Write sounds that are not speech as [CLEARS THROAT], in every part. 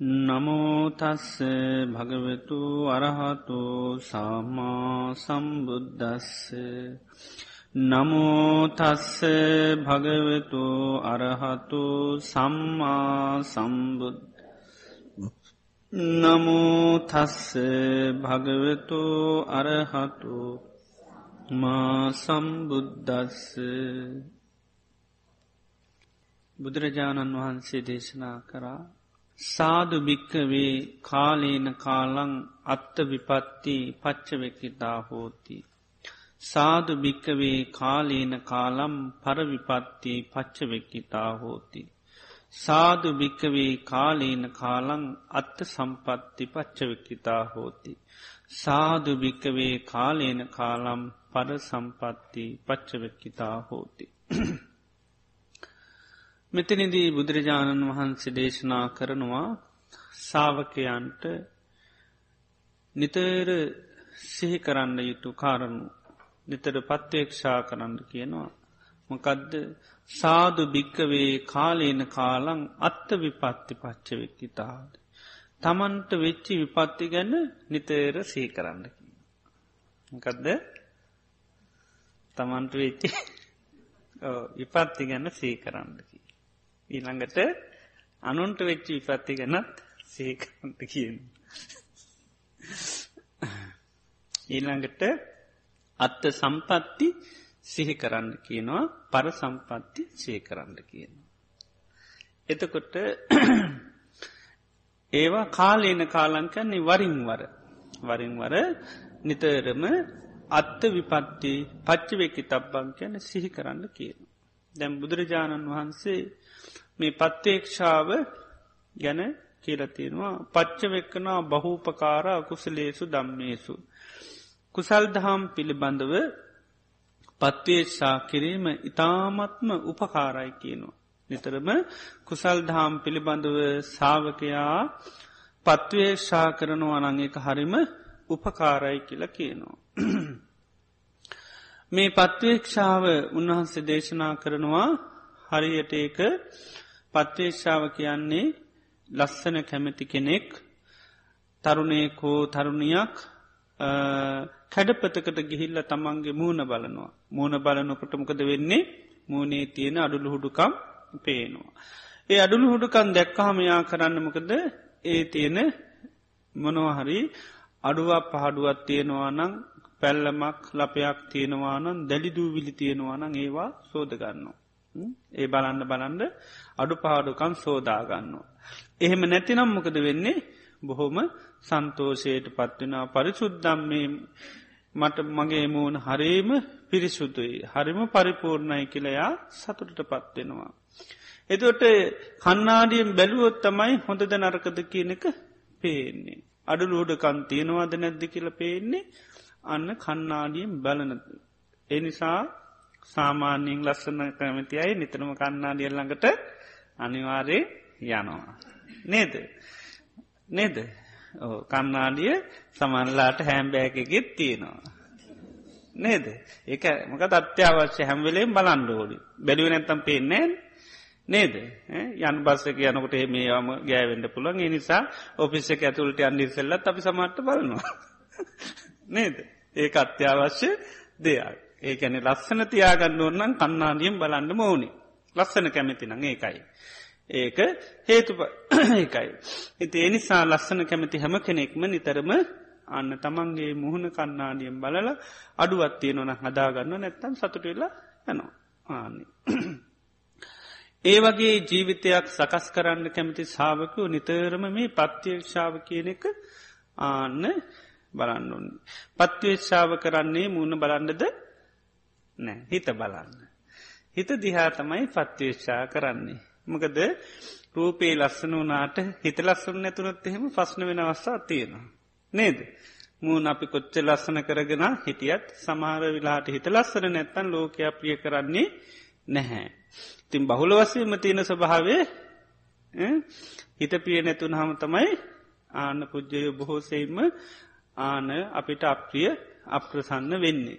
නමෝතස්ස භගවතු අරහතු සාමා සම්බුද්ධස්ස නමෝතස්ස භගවතු අරහතු සම්මා සම්බුද්ධ නමෝතස්ස භගවතු අරහතු මා සම්බුද්ධස්ස බුදුරජාණන් වහන්සේ දේශනා කරා සාදු භික්කවේ කාලේන කාලං අත්ත විපත්ති පච්චවෙකිතා හෝති. සාදු භික්කවේ කාලේන කාලම් පරවිපත්ති පච්චවෙක්කිතා හෝති. සාදු භික්කවේ කාලේන කාලං අත්ත සම්පත්ති පච්චවෙක්කිතා හෝති. සාදු භික්කවේ කාලේන කාලම් පර සම්පත්ති පච්චවෙක්කිතා හෝති. මෙතනිදී බුදුරජාණන් වහන්සේ දේශනා කරනවා සාවකයන්ට නිතර සිහි කරන්න යුතු කාරණු නිතර පත්්‍යේක්ෂා කරන්න කියනවා. මොකදද සාදු භික්කවේ කාලේන කාලං අත්ත විපත්ති පච්ච වෙක්කිතාද. තමන්ට වෙච්චි විපත්ති ගැන නිතර සී කරන්න. මොකදද තමන්ට වෙච්චි [LAUGHS] විපත්ති ගැන්න සී කරන්නකි. ඊළඟට අනුන්ට වෙච්චි විපත්ති ගැනත් සේකන්ත කියන. ඊළඟට අත්ත සම්පත්ති සිහි කරන්න කියනවා පර සම්පත්ති සේ කරන්න කියනවා. එතකොට ඒවා කාලේන කාලංකන්නේ වරින්වර වරින්වර නිතරම අත්ත විපත්ති පච්චවෙකි තබ්බං කියන සිහි කරන්න කියන. දැම් බුදුරජාණන් වහන්සේ මේ පත්තේක්ෂාව ගැන කියලතියෙනවා පච්චවෙක්කනා බහූපකාර අකුසලේසු දම්මේසු. කුසල් දහම් පිළිබඳව පත්වේශා කිරීම ඉතාමත්ම උපකාරයි කියනවා. නිතරම කුසල් දහම් පිළිබඳව සාාවකයා පත්වේශා කරනවා අනං එක හරිම උපකාරයි කියල කියනවා. මේ පත්වේක්ෂාව උන්වහන්සේ දේශනා කරනවා හරියට ඒක පත්වේශාව කියන්නේ ලස්සන කැමැති කෙනෙක් තරුණයකෝ තරුණයක් කැඩපතකට ගිහිල්ල තමන්ගේ මූුණ බලනවා. මූුණ බලනොකටමකද වෙන්නේ මූුණේ තියෙන අඩුළු හුඩුකම් පේනවා. ඒ අඩුළු හුඩුකන් දැක්කහමයා කරන්නමකද ඒ තියෙන මොනවහරි අඩුවක් පහඩුවත් තියෙනවා නං පැල්ලමක් ලපයක් තියෙනවානන් දැලිදූ විලි තියෙනවානං ඒවා සෝදගන්නවා. ඒ බලන්න බලන්ඩ අඩු පාඩුකම් සෝදාගන්නවා. එහෙම නැතිනම් මොකද වෙන්නේ බොහොම සන්තෝෂයට පත්වෙනවා පරිසුද්දම් මේ මට මගේ මූුණ හරීම පිරිසුදුයි හරිම පරිපූර්ණයි කියලයා සතුටට පත්වෙනවා. එතොට කන්නාඩියෙන් බැලුවොත් තමයි හොඳද නරකද කියන එක පේන්නේ. අඩුලූඩ කන්තියනවාද නැද්ද කියල පේන්නේ අන්න කන්නාඩියෙන් බලනද. එනිසා සාමාන්‍යයෙන් ලස්සන කැමති අයි නිතරම කන්නාඩියල් ළඟට අනිවාරය යනවා. නේද. නේද. කන්නාඩිය සමන්ලාට හැම්බෑකගෙත් තියෙනවා. නේද. ඒක මක අත්‍යවශ්‍ය හැම්වෙලේ බලන්ඩෝඩි. බැලුව නැත්තම් පේෙන්නේ නේද යන් බස්සක යනකොට මේවාම ගෑවෙන්ඩ පුළන් නිසා ඔෆිස්ස එක ඇතුළට අන්ඩිසෙල්ලත් අපි සමට බලනවා. [LAUGHS] නේද. ඒ අත්‍යවශ්‍ය දෙයක්. ඒකැන ලස්සන තියාගන්න ඕන්නම් කන්නාඩියම් බලන්න මෝනි ලස්සන කැමතිනං ඒකයි. ඒක හේතු [CLEARS THROAT] ඒකයි. ඉති එනිසා ලස්සන කැමති හැම කෙනෙක්ම නිතරම අන්න තමන්ගේ මුහුණ කන්නාඩියම් බලල අඩුවත්තිය නොන හදාගන්න නැත්තම් සතුටවෙලා යනවා ආන්නේ. [CLEARS THROAT] ඒ වගේ ජීවිතයක් සකස් කරන්න කැමති සාාවකු නිතරම මේ පත්්‍යේක්ෂාව කියන එක ආන්න බලන්න ඕන්න. පත්වේශාව කරන්නේ මුණ බලන්නද නෑ හිත බලන්න. හිත දිහා තමයි පත්වේශා කරන්නේ. මකද රූපේ ලස්සන වනාට හිත ලස්සන නැතුනත් එහෙම පස්්න වෙන අවස්සා තියෙනවා. නේද. මූන් අපි කොච්ච ලස්සන කරගෙන හිටියත් සමහර විලාට හිත ලස්සන නැත්තන් ලෝකයා ප්‍රිය කරන්නේ නැහැ. තින් බහුල වසීම තියෙන ස්වභාවේ හිත පිය නැතුන් හම තමයි ආන පුද්ජය බොහෝසෙයිම ආන අපිට අප්‍රිය අප්‍රසන්න වෙන්නේ.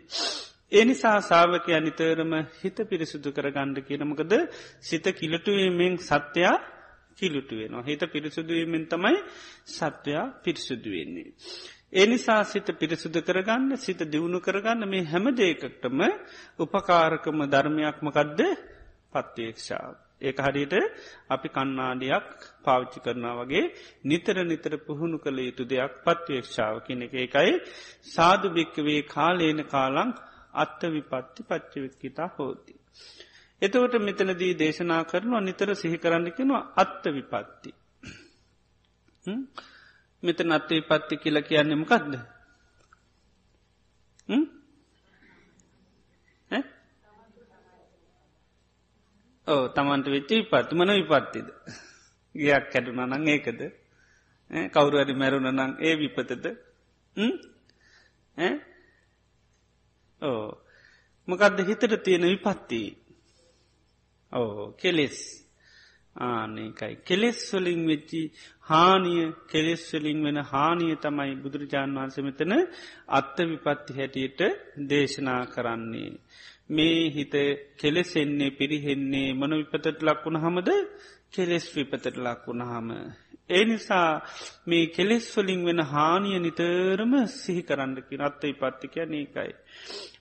එනිසා සාාවකය නිතරම හිත පිරිසුදු කර ගණ්ඩ කියනමකද සිත කිලටුවීමෙන් සත්‍යයා කිලුටු වෙනවා. හිත පිරිසුදුවීමෙන් තමයි සත්වයා පිරිසුදුවෙන්නේ. එනිසා සිත පිරිසුදු කරගන්න සිත දියුණු කරගන්න මේ හැම දේකටම උපකාරකම ධර්මයක්මකදද පත්වේක්ෂාව. ඒ හරියට අපි කන්නාඩියක් පාවිච්චි කරනා වගේ නිතර නිතර පුහුණු කළ යුතු දෙයක් පත්වේක්ෂාව කියන එක එකයි සාධු භික්කවේ කාලේන කාලං අත්ත විපත්ති පච්චවික්කිතා හෝති. එතවට මෙතනදී දේශනා කරනවා නිතර සිහි කරන්න කෙනවා අත්ත විපත්ති. මෙත නත්ත විපත්ති කියල කියන්නෙමකක්ද. ඕ තමන්ට වෙච්ච විපත්ති මන විපත්තිද. ගයක් කැඩුන නං ඒකද? කවුරුවරි මැරුණ නං ඒ විපතද? ඕ. මොකක්ද හිතට තියෙන විපත්තිී? ඕ කෙලෙස්. ආනකයි කෙලෙස් වලින් වෙච්චි හානිය කෙලෙස් වලින් වෙන හානිය තමයි බුදුරජාණන් වහන්ස මෙතන අත්ත විපත්ති හැටියට දේශනා කරන්නේ. මේ හිත කෙලෙසෙන්නේ පිරිහෙන්නේ මන විපතට ලක්වුණ හමද කෙලෙස් විපතට ලක්වුණ හම. ඒ නිසා මේ කෙලෙස් වලින් වෙන හානිය නිතරම සිහි කරන්නකි අත්ත විපත්තිකය නේකයි.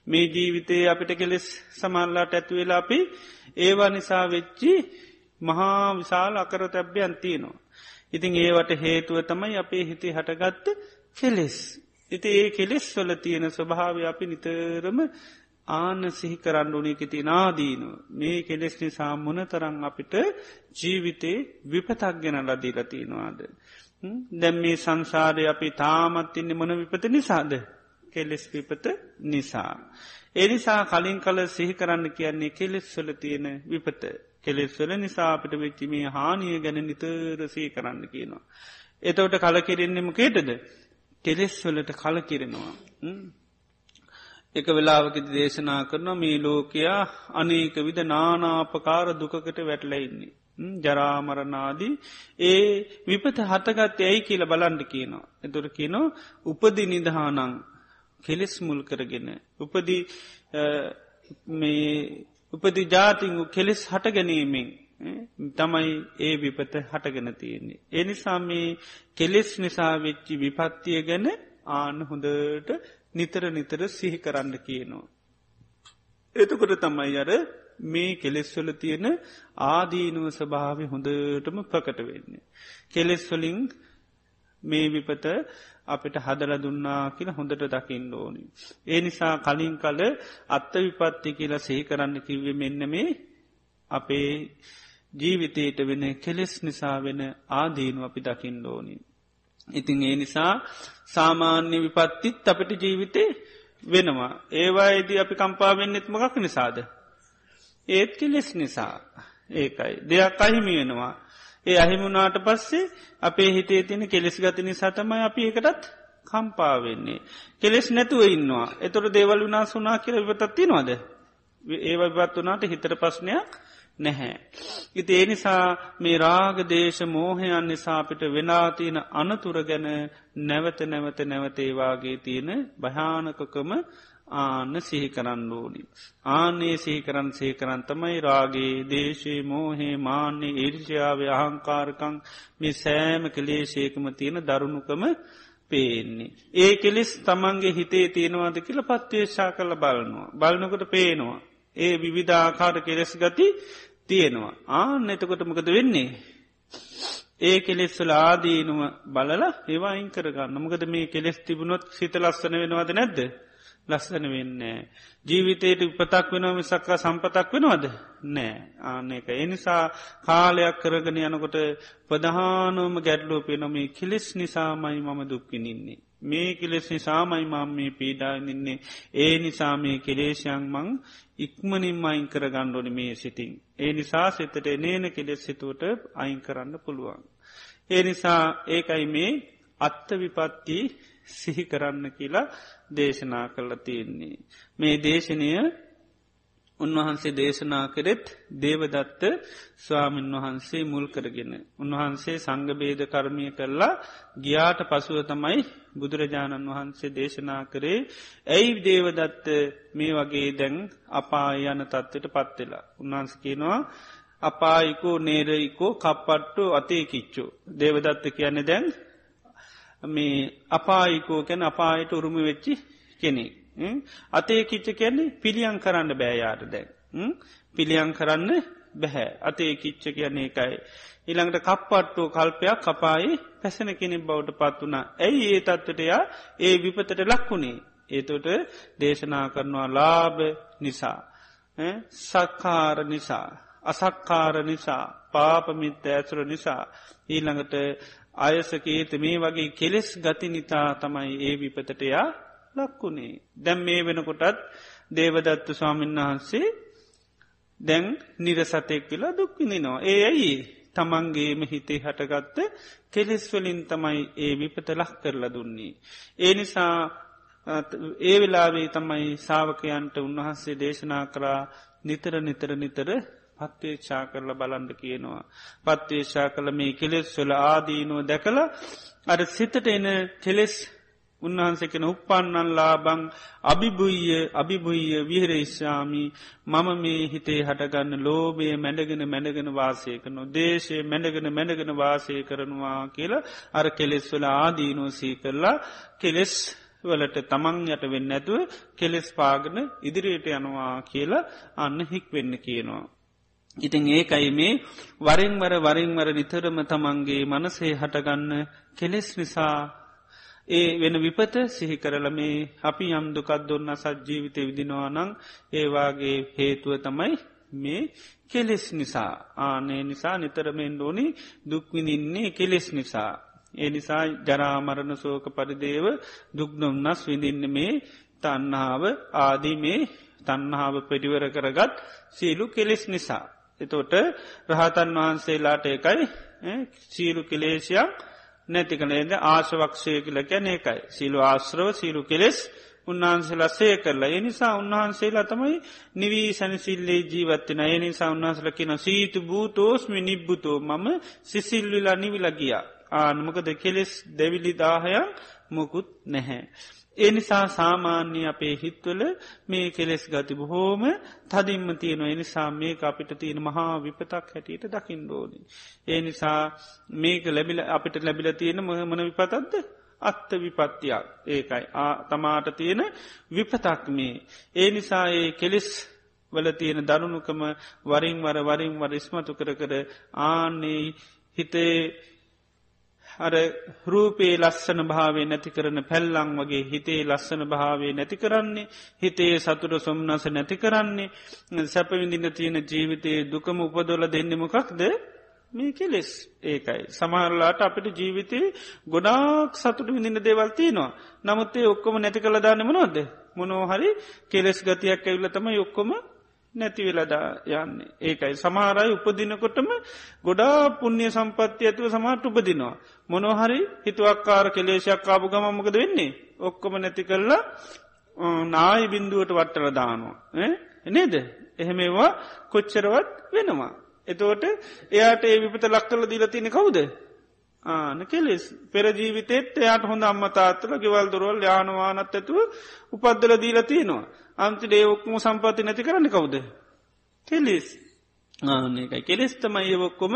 මේ ජීවිතයේ අපිට කෙලෙස් සමල්ලාට ඇත්වෙලා අපි ඒවා නිසා වෙච්චි මහා විශාල අකර තැබ්‍යයන් තියනවා. ඉතින් ඒවට හේතුව තමයි අපේ හිතේ හටගත්ත කෙලෙස්. ඉති ඒ කෙලෙස් වල තියෙන ස්වභාව අපි නිතරම ආන සිහි කරන්න ඕනේකෙති නාදීනුව මේ කෙලෙස් නිසා මොන තරං අපිට ජීවිතේ විපතක් ගෙන ලදීලතියෙනවාද. දැම් මේ සංසාරය අපි තාමත් ඉන්න මොන විපත නිසාද කෙලෙස් විපත නිසා. එනිසා කලින් කල සිහි කරන්න කියන්නේ කෙලෙස්වල තියෙන විපත කෙලෙස්වල නිසා අපිට වෙච්චිමේ හානිය ගැන නිතරසී කරන්න කියනවා. එතවට කලකිරෙන්නෙම කේටද කෙලෙස්වලට කලකිරෙනවා. එක වෙලාවකති දේශනා කරන මේ ලෝකයා අනේක විද නානාපකාර දුකකට වැටලයින්නේ. ජරාමරනාදී ඒ විපත හතගත් ඇයි කියල බලන්ඩ කියනවා. එතුර කියනවා උපදි නිදහානං කෙලෙස් මුල් කරගෙන. උපදී උපදි ජාතිං කෙලෙස් හට ගැනීමෙන් තමයි ඒ විපත හටගෙන තියෙන්නේ. එනිසා මේ කෙලෙස් නිසා වෙච්චි විපත්තිය ගැන ආන හොඳට නිතර නිතර සිහි කරන්න කියනවා. එතකොට තමයි අර මේ කෙලෙස්වල තියෙන ආදීනුව ස්වභාව හොඳටම ප්‍රකට වෙන්නේ. කෙලෙස්වලින් මේ විපත අපිට හදල දුන්නා කියල හොඳට දකිින් ඕනි. ඒ නිසා කලින් කල අත්ත විපත්ති කියලා සහි කරන්න කිව්ව මෙන්න මේ අපේ ජීවිතයට වෙන කෙලෙස් නිසා වෙන ආදීනු අපි දකිින් ඕනි. ඉතින් ඒ නිසා සාමාන්‍ය විපත්තිත් අපට ජීවිතේ වෙනවා. ඒවායිදී අපි කම්පාවෙන්නෙත් මකක් නිසාද. ඒත් කෙලෙස් නිසා ඒකයි දෙයක් අහිමි වෙනවා. ඒ අහිමුණනාට පස්සේ අපේ හිතේ තියෙන කෙලෙස් ගති නිසා තමයි අපි එකටත් කම්පාවෙන්නේ. කෙලෙස් නැතුව ඉන්නවා. එතොට දේවල් වනාස් වනා කියල විපතත්ති නොද. ඒව විපත් වනාට හිතර ප්‍රශ්නයක් නැහැ. ඉති ඒ නිසා මේ රාගදේශ මෝහයන් නිසාපිට වෙනාතියන අනතුර ගැන නැවත නැවත නැවතේවාගේ තියෙන භයානකකම ආන්න සිහි කරන්න ඕනි. ආනේ සිහි කරන්න සේ කරන්න තමයි රාගේ දේශේ මෝහේ මාන්‍ය ඉරිෂාව අහංකාරකං මේ සෑම කලේශේකම තියෙන දරුණුකම පේන්නේ. ඒ කෙලෙස් තමන්ගේ හිතේ තියෙනවාද කියල පත්වේශා කළ බලනවා. බලනකොට පේනවා. ඒ විවිධාකාර කෙලෙස් ගති තියෙනවා. ආන්න එතකොටමකද වෙන්නේ. ඒ කෙලෙස්වල ආදීනුව බලල ඒවා අයින් කරගන්න මොකද මේ කෙලෙස් තිබුණොත් සිත ලස්සන වෙනවාද නැද්ද. ලස්සන වෙන්නේ. ජීවිතයට උපතක් වෙනව මිසක්කා සම්පතක් වෙනවද නෑ ආන එක. එනිසා කාලයක් කරගෙන යනකොට ප්‍රධානෝම ගැඩ්ලෝ පෙනොමේ කිලෙස් නිසාමයි මම දුක්කිනින්නේ. මේ කෙලෙස් නිසාමයි මම් මේ පීඩානින්නේ ඒ නිසා මේ කෙලේෂයන් මං ඉක්මනින් අයින් කර ගණ්ඩෝනි මේ සිටිං. ඒ නිසා සිතට නේන කෙලෙස් සිතුවට අයින් කරන්න පුළුවන්. ඒ නිසා ඒකයි මේ අත්ත විපත්ති සිහි කරන්න කියලා දේශනා කළ තියෙන්නේ. මේ දේශනය උන්වහන්සේ දේශනා කරෙත් දේවදත්ත ස්වාමීන් වහන්සේ මුල් කරගෙන. උන්වහන්සේ සංගබේද කර්මය කරලා ගියාට පසුව තමයි බුදුරජාණන් වහන්සේ දේශනා කරේ ඇයි දේවදත්ත මේ වගේ දැන් අපා යන තත්වට පත්වෙලා. උන්වහන්ස කියනවා අපායිකෝ නේරයිකෝ කප්පට්ටු අතේ කිච්චු දේවදත්ත කියන්නේ දැන් මේ අපායිකෝ කැන අපායට උරුම වෙච්චි කෙනෙක්. අතේ කිච්ච කියන්නේ පිළියන් කරන්න බෑයාට දැන්. පිළියන් කරන්න බැහැ. අතේ කිච්ච කියන්නේ එකයි ඉළඟට කප්පට්ටෝ කල්පයක් කපායි පැසෙන කෙනෙක් බවට පත් වනා ඇයි ඒ තත්වටයා ඒ විපතට ලක්වුණේ ඒතොට දේශනා කරනවා ලාභ නිසා. සක්කාර නිසා. අසක්කාර නිසා. පාපමිත්ත ඇසුර නිසා. ඊළඟට අයසකේත මේ වගේ කෙලෙස් ගති නිතා තමයි ඒ විපතටයා ලක්වුණේ දැම් මේ වෙනකොටත් දේවදත්තු ස්වාමීන් වහන්සේ දැන් නිරසතෙක් කියලා දුක්විඳනවා ඒ ඇයි තමන්ගේම හිතේ හටගත්ත කෙලෙස්වලින් තමයි ඒ විපත ලක් කරලා දුන්නේ. ඒ නිසා ඒ වෙලාවේ තමයි සාාවකයන්ට උන්වහන්සේ දේශනා කරා නිතර නිතර නිතර පත්වේච්ෂා කරල බලන්ඩ කියනවා. පත්වේශා කළ මේ කෙලෙස් වල ආදීනුව දැකළ අර සිතට එන කෙලෙස් උන්වහන්සකෙන උපන්නන් ලාබං අභිභුಯ್ය අභිභුಯ್ය විහරේශ්ාමි මම මේ හිතේ හටගන්න ලෝබය මැඩගෙන මැඩගෙන වාසය කරනු දේශය මැඩගෙන මැඩගෙන වාසය කරනවා කියලා අර කෙලෙස් වල ආදීනෝසී කරලා කෙලෙස් වලට තමන් යට වෙන්න ඇතුව කෙලෙස් පාගන ඉදිරියට යනවා කියලා අන්න හික් වෙන්න කියනවා. ඉතින් ඒකයි මේ වරින්වර වරින්වර නිතරම තමන්ගේ මනසේ හටගන්න කෙලෙස් නිසා ඒ වෙන විපත සිහි කරල මේ අපි යම් දුකත් දුන්න සජ්ජීවිතය විදිනවා නං ඒවාගේ හේතුව තමයි මේ කෙලෙස් නිසා ආනේ නිසා නිතරමෙන් ඕනි දුක්විනින්නේ කෙලෙස් නිසා. ඒ නිසා ජරාමරණ සෝක පරිදේව දුක්නොම්න්නස් විඳින්න මේ තන්නාව ආදී මේ තන්නාව පෙටිවර කරගත් සීලු කෙලෙස් නිසා. එතෝට රහතන් වහන්සේලාට එකයි සීලු කෙලේශයක් නැතිකනේද ආශවක්ෂය කියල කැන එකයි. සිලු ආශ්‍රව සිරු කෙලෙස් උන්වහන්සේලා සේ කරලා එනිසා උන්වහන්සේලා තමයි නිවී සැනසිල්ලේ ජීවත්වෙන එනිසා උන්වහන්සල කියන සීතු භූතෝස්මි නිබ්බුතෝ මම සිසිල්විලා නිවිලගිය ආනමකද කෙලෙස් දෙවිලි දාහයක් මොකුත් නැහැ. ඒ නිසා සාමාන්‍ය අපේ හිත්වල මේ කෙලෙස් ගති බොහෝම තදින්ම තියෙන එනිසා මේක අපිට තියෙන මහා විපතක් හැටියට දකිින් ඩෝනි. ඒ නිසා මේක ලැබිල අපිට ලැබිල තියෙන මොහමන විපතත්ද අත්ත විපත්තියක් ඒකයි තමාට තියෙන විපතක් මේ. ඒ නිසා ඒ කෙලෙස් වල තියෙන දරුණුකම වරින් වර වරින් වර ඉස්මතු කර කර ආන්නේ හිතේ අර රූපේ ලස්සන භාවේ නැති කරන පැල්ලං වගේ හිතේ ලස්සන භාවේ නැති කරන්නේ හිතේ සතුර සොම්නස නැති කරන්නේ සැපවිඳින්න තියෙන ජීවිතයේ දුකම උපදොල දෙන්නෙමකක්ද මේ කෙලෙස් ඒකයි. සමහරලාට අපිට ජීවිතේ ගොඩාක් සතුට විඳින්න දේවල්තියනවා. නමුත්තේ ඔක්කොම නැති කළ දාන්නමනොද. මොනෝහරි කෙලෙස් ගතියක් ඇවිල්ලතම යොක්කොම නැති වෙලදා යන්නේ. ඒකයි. සමහරයි උපදිනකොටම ගොඩා පුුණ්්‍ය සම්පත්ති ඇතුව සමහට උපදිනවා. මොනොහරි හිතුවක්කාර කෙලේශයක් කාපු ගමමකද වෙන්නේ? ඔක්කොම නැති කරලා නායි බින්දුවට වට්ටල දානවා. නේද? එහෙමේවා කොච්චරවත් වෙනවා. එතෝට එයාට ඒ විපත ලක්කල දීලතින කවුද? ආන කෙලෙස්. පෙරජීවිතෙත් එයාට හොඳ අම්මතාත්තල ගෙවල් දොරවල් යානවානත් ඇතුව උපද්දල දීලතිනවා. අන්ති ඒඔක්කම සම්පති නැති කරන්න කවුද. කෙලිස් ආනකයි කෙලෙස්තමයි ඒවොක්කොම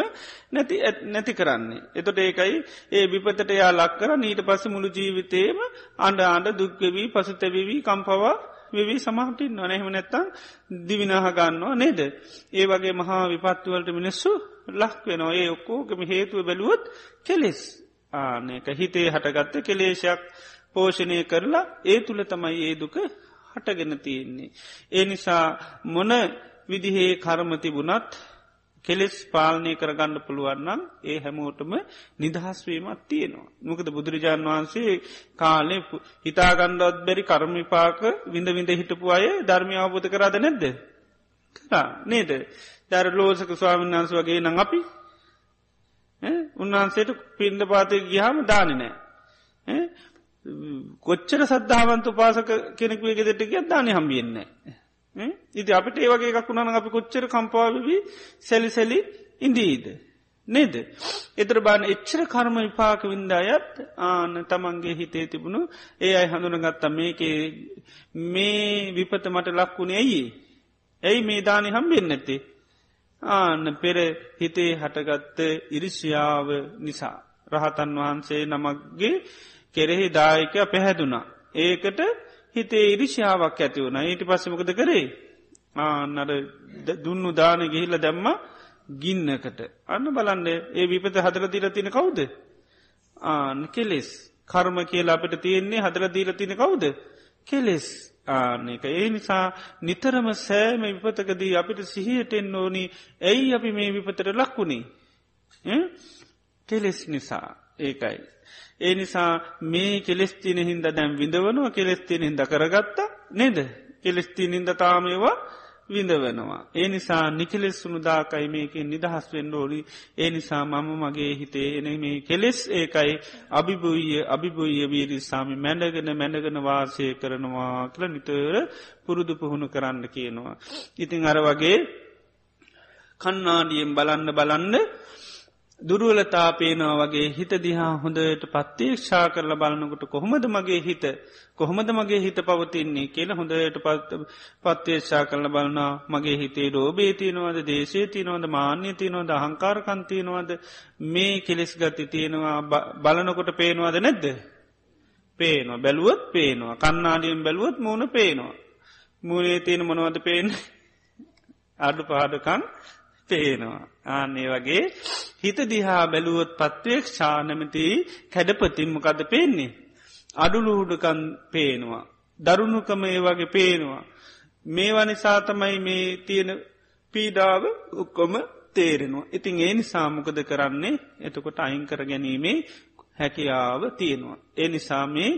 නැති නැති කරන්නේ. එතොට ඒකයි ඒ විපතට යා ලක් කර නීට පස මුළු ජීවිතේම අන්ඩ ආණ්ඩ දුක්ගවී පසුතැවවී කම්පවා වෙවී සමහටින් නොනැහෙම නැත්තං දිවිනාහ ගන්නවා නේද. ඒ වගේ මහා විපත්තුවලට මිනිස්සු ලක් වෙනවා ඒ ඔක්කෝගම හේතුව බැලුවොත් කෙලෙස් ආනක හිතේ හටගත්ත කෙලේශයක් පෝෂණය කරලා ඒ තුළ තමයි ඒ දුක හටගෙන තියෙන්නේ. ඒ නිසා මොන විදිහේ කර්මතිබුණත් කෙලෙස් පාලනය කරගන්න පුළුවන්නම් ඒ හැමෝටම නිදහස්වීමත් තියෙනවා. මොකද බුදුරජාණන් වහන්සේ කාලෙ හිතාගණ්ඩත් බැරි කර්මිපාක විඳ විඳ හිටපු අය ධර්මය අවබෝධ කරාද නැද්ද. කරා නේද දැර ලෝසක ස්වාමීන් වහන්ස වගේ නං අපි උන්වහන්සේට පින්ඩ පාතය ගිහාම දාන නෑ. කොච්චර සද්ධාවන්තු පාසක කෙනෙක්වේ ගෙදෙට ගිය දානය හම්බියෙන්නේ. ඉති අපිට ඒවගේ එකක් වුණන අපි කොච්චර කම්පාවවී සැලිසැලි ඉන්දීද. නේද. එතර බාන එච්චර කර්ම විපාක වින්දායත් ආන තමන්ගේ හිතේ තිබුණු ඒ අයි හඳුන ගත්තා මේකේ මේ විපත මට ලක්වුණේ ඇයි. ඇයි මේ දානි හම්බෙන් නැත්තේ. ආන්න පෙර හිතේ හටගත්ත ඉරිසියාව නිසා. රහතන් වහන්සේ නමක්ගේ කෙරෙහි දායක පැහැදුනා. ඒකට හිතේ ඉරිෂාවක් ඇති වුණ. ඊට පස්සමකද කරේ? ආන්නර දුන්නු දාන ගිහිල්ල දැම්ම ගින්නකට. අන්න බලන්න ඒ විපත හදර දිල තින කවුද? ආන කෙලෙස්. කර්ම කියලා අපට තියෙන්නේ හදර දීල තින කවුද? කෙලෙස්. ආනක ඒ නිසා නිතරම සෑම විපතකදී අපිට සිහියටෙන් ඕනි. ඇයි අපි මේ විපතට ලක්වුණේ කෙලෙස් නිසා. ඒකයි. ඒ නිසා මේ කෙලෙස්තින හින්ද දැම් විඳවනවා කෙලෙස්තින හිද කරගත්තා නේද කෙලෙස්තින හින්ද තාමේවා විඳවනවා. ඒ නිසා නිකෙලෙස් සුනුදාකයි මේකින් නිදහස් වෙන්න ඕලි ඒ නිසා මම මගේ හිතේ එන මේ කෙලෙස් ඒකයි අභිභූය අභිභූය වීරිසාමි මැඩගෙන මැඩගෙන වාසය කරනවා කළ නිතර පුරුදු පුහුණු කරන්න කියනවා. ඉතිං අර වගේ කන්නාඩියෙන් බලන්න බලන්න දුරුවලතා පේනවා වගේ හිත දිහා හොඳට පත්තේක්ෂා කරල බලනකොට කොහොමද මගේ හිත කොහොමද මගේ හිත පවතින්නේ කියලා හොඳට පත්තේක්ෂා කරල බලනා මගේ හිතේ රෝබේ තියනවද දේශේ තියනවද මාන්‍ය තියනවද අහංකාරකන්තියනවද මේ කෙලෙස් ගති තියෙනවා. බලනකොට පේනවාද නැද්ද? පේනවා. බැලුවත් පේනවා. කන්නාඩියෙන් බැලුවත් මූුණ පේනවා. මූනේ තියෙන මොනවද පේන අඩු පහඩකන් පේනවා. ආන්නේ වගේ හිත දිහා බැලුවොත් පත්වයක් ශානමති කැඩපතින්මකද පේන්නේ. අඩුලුහුඩකන් පේනවා. දරුණුකම ඒ වගේ පේනවා. මේවා නිසාතමයි මේ තියෙන පීඩාව උක්කොම තේරෙනවා. ඉතින් ඒ නිසාමකද කරන්නේ එතකොට අයිංකර ගැනීමේ හැකියාව තියෙනවා. ඒ නිසා මේ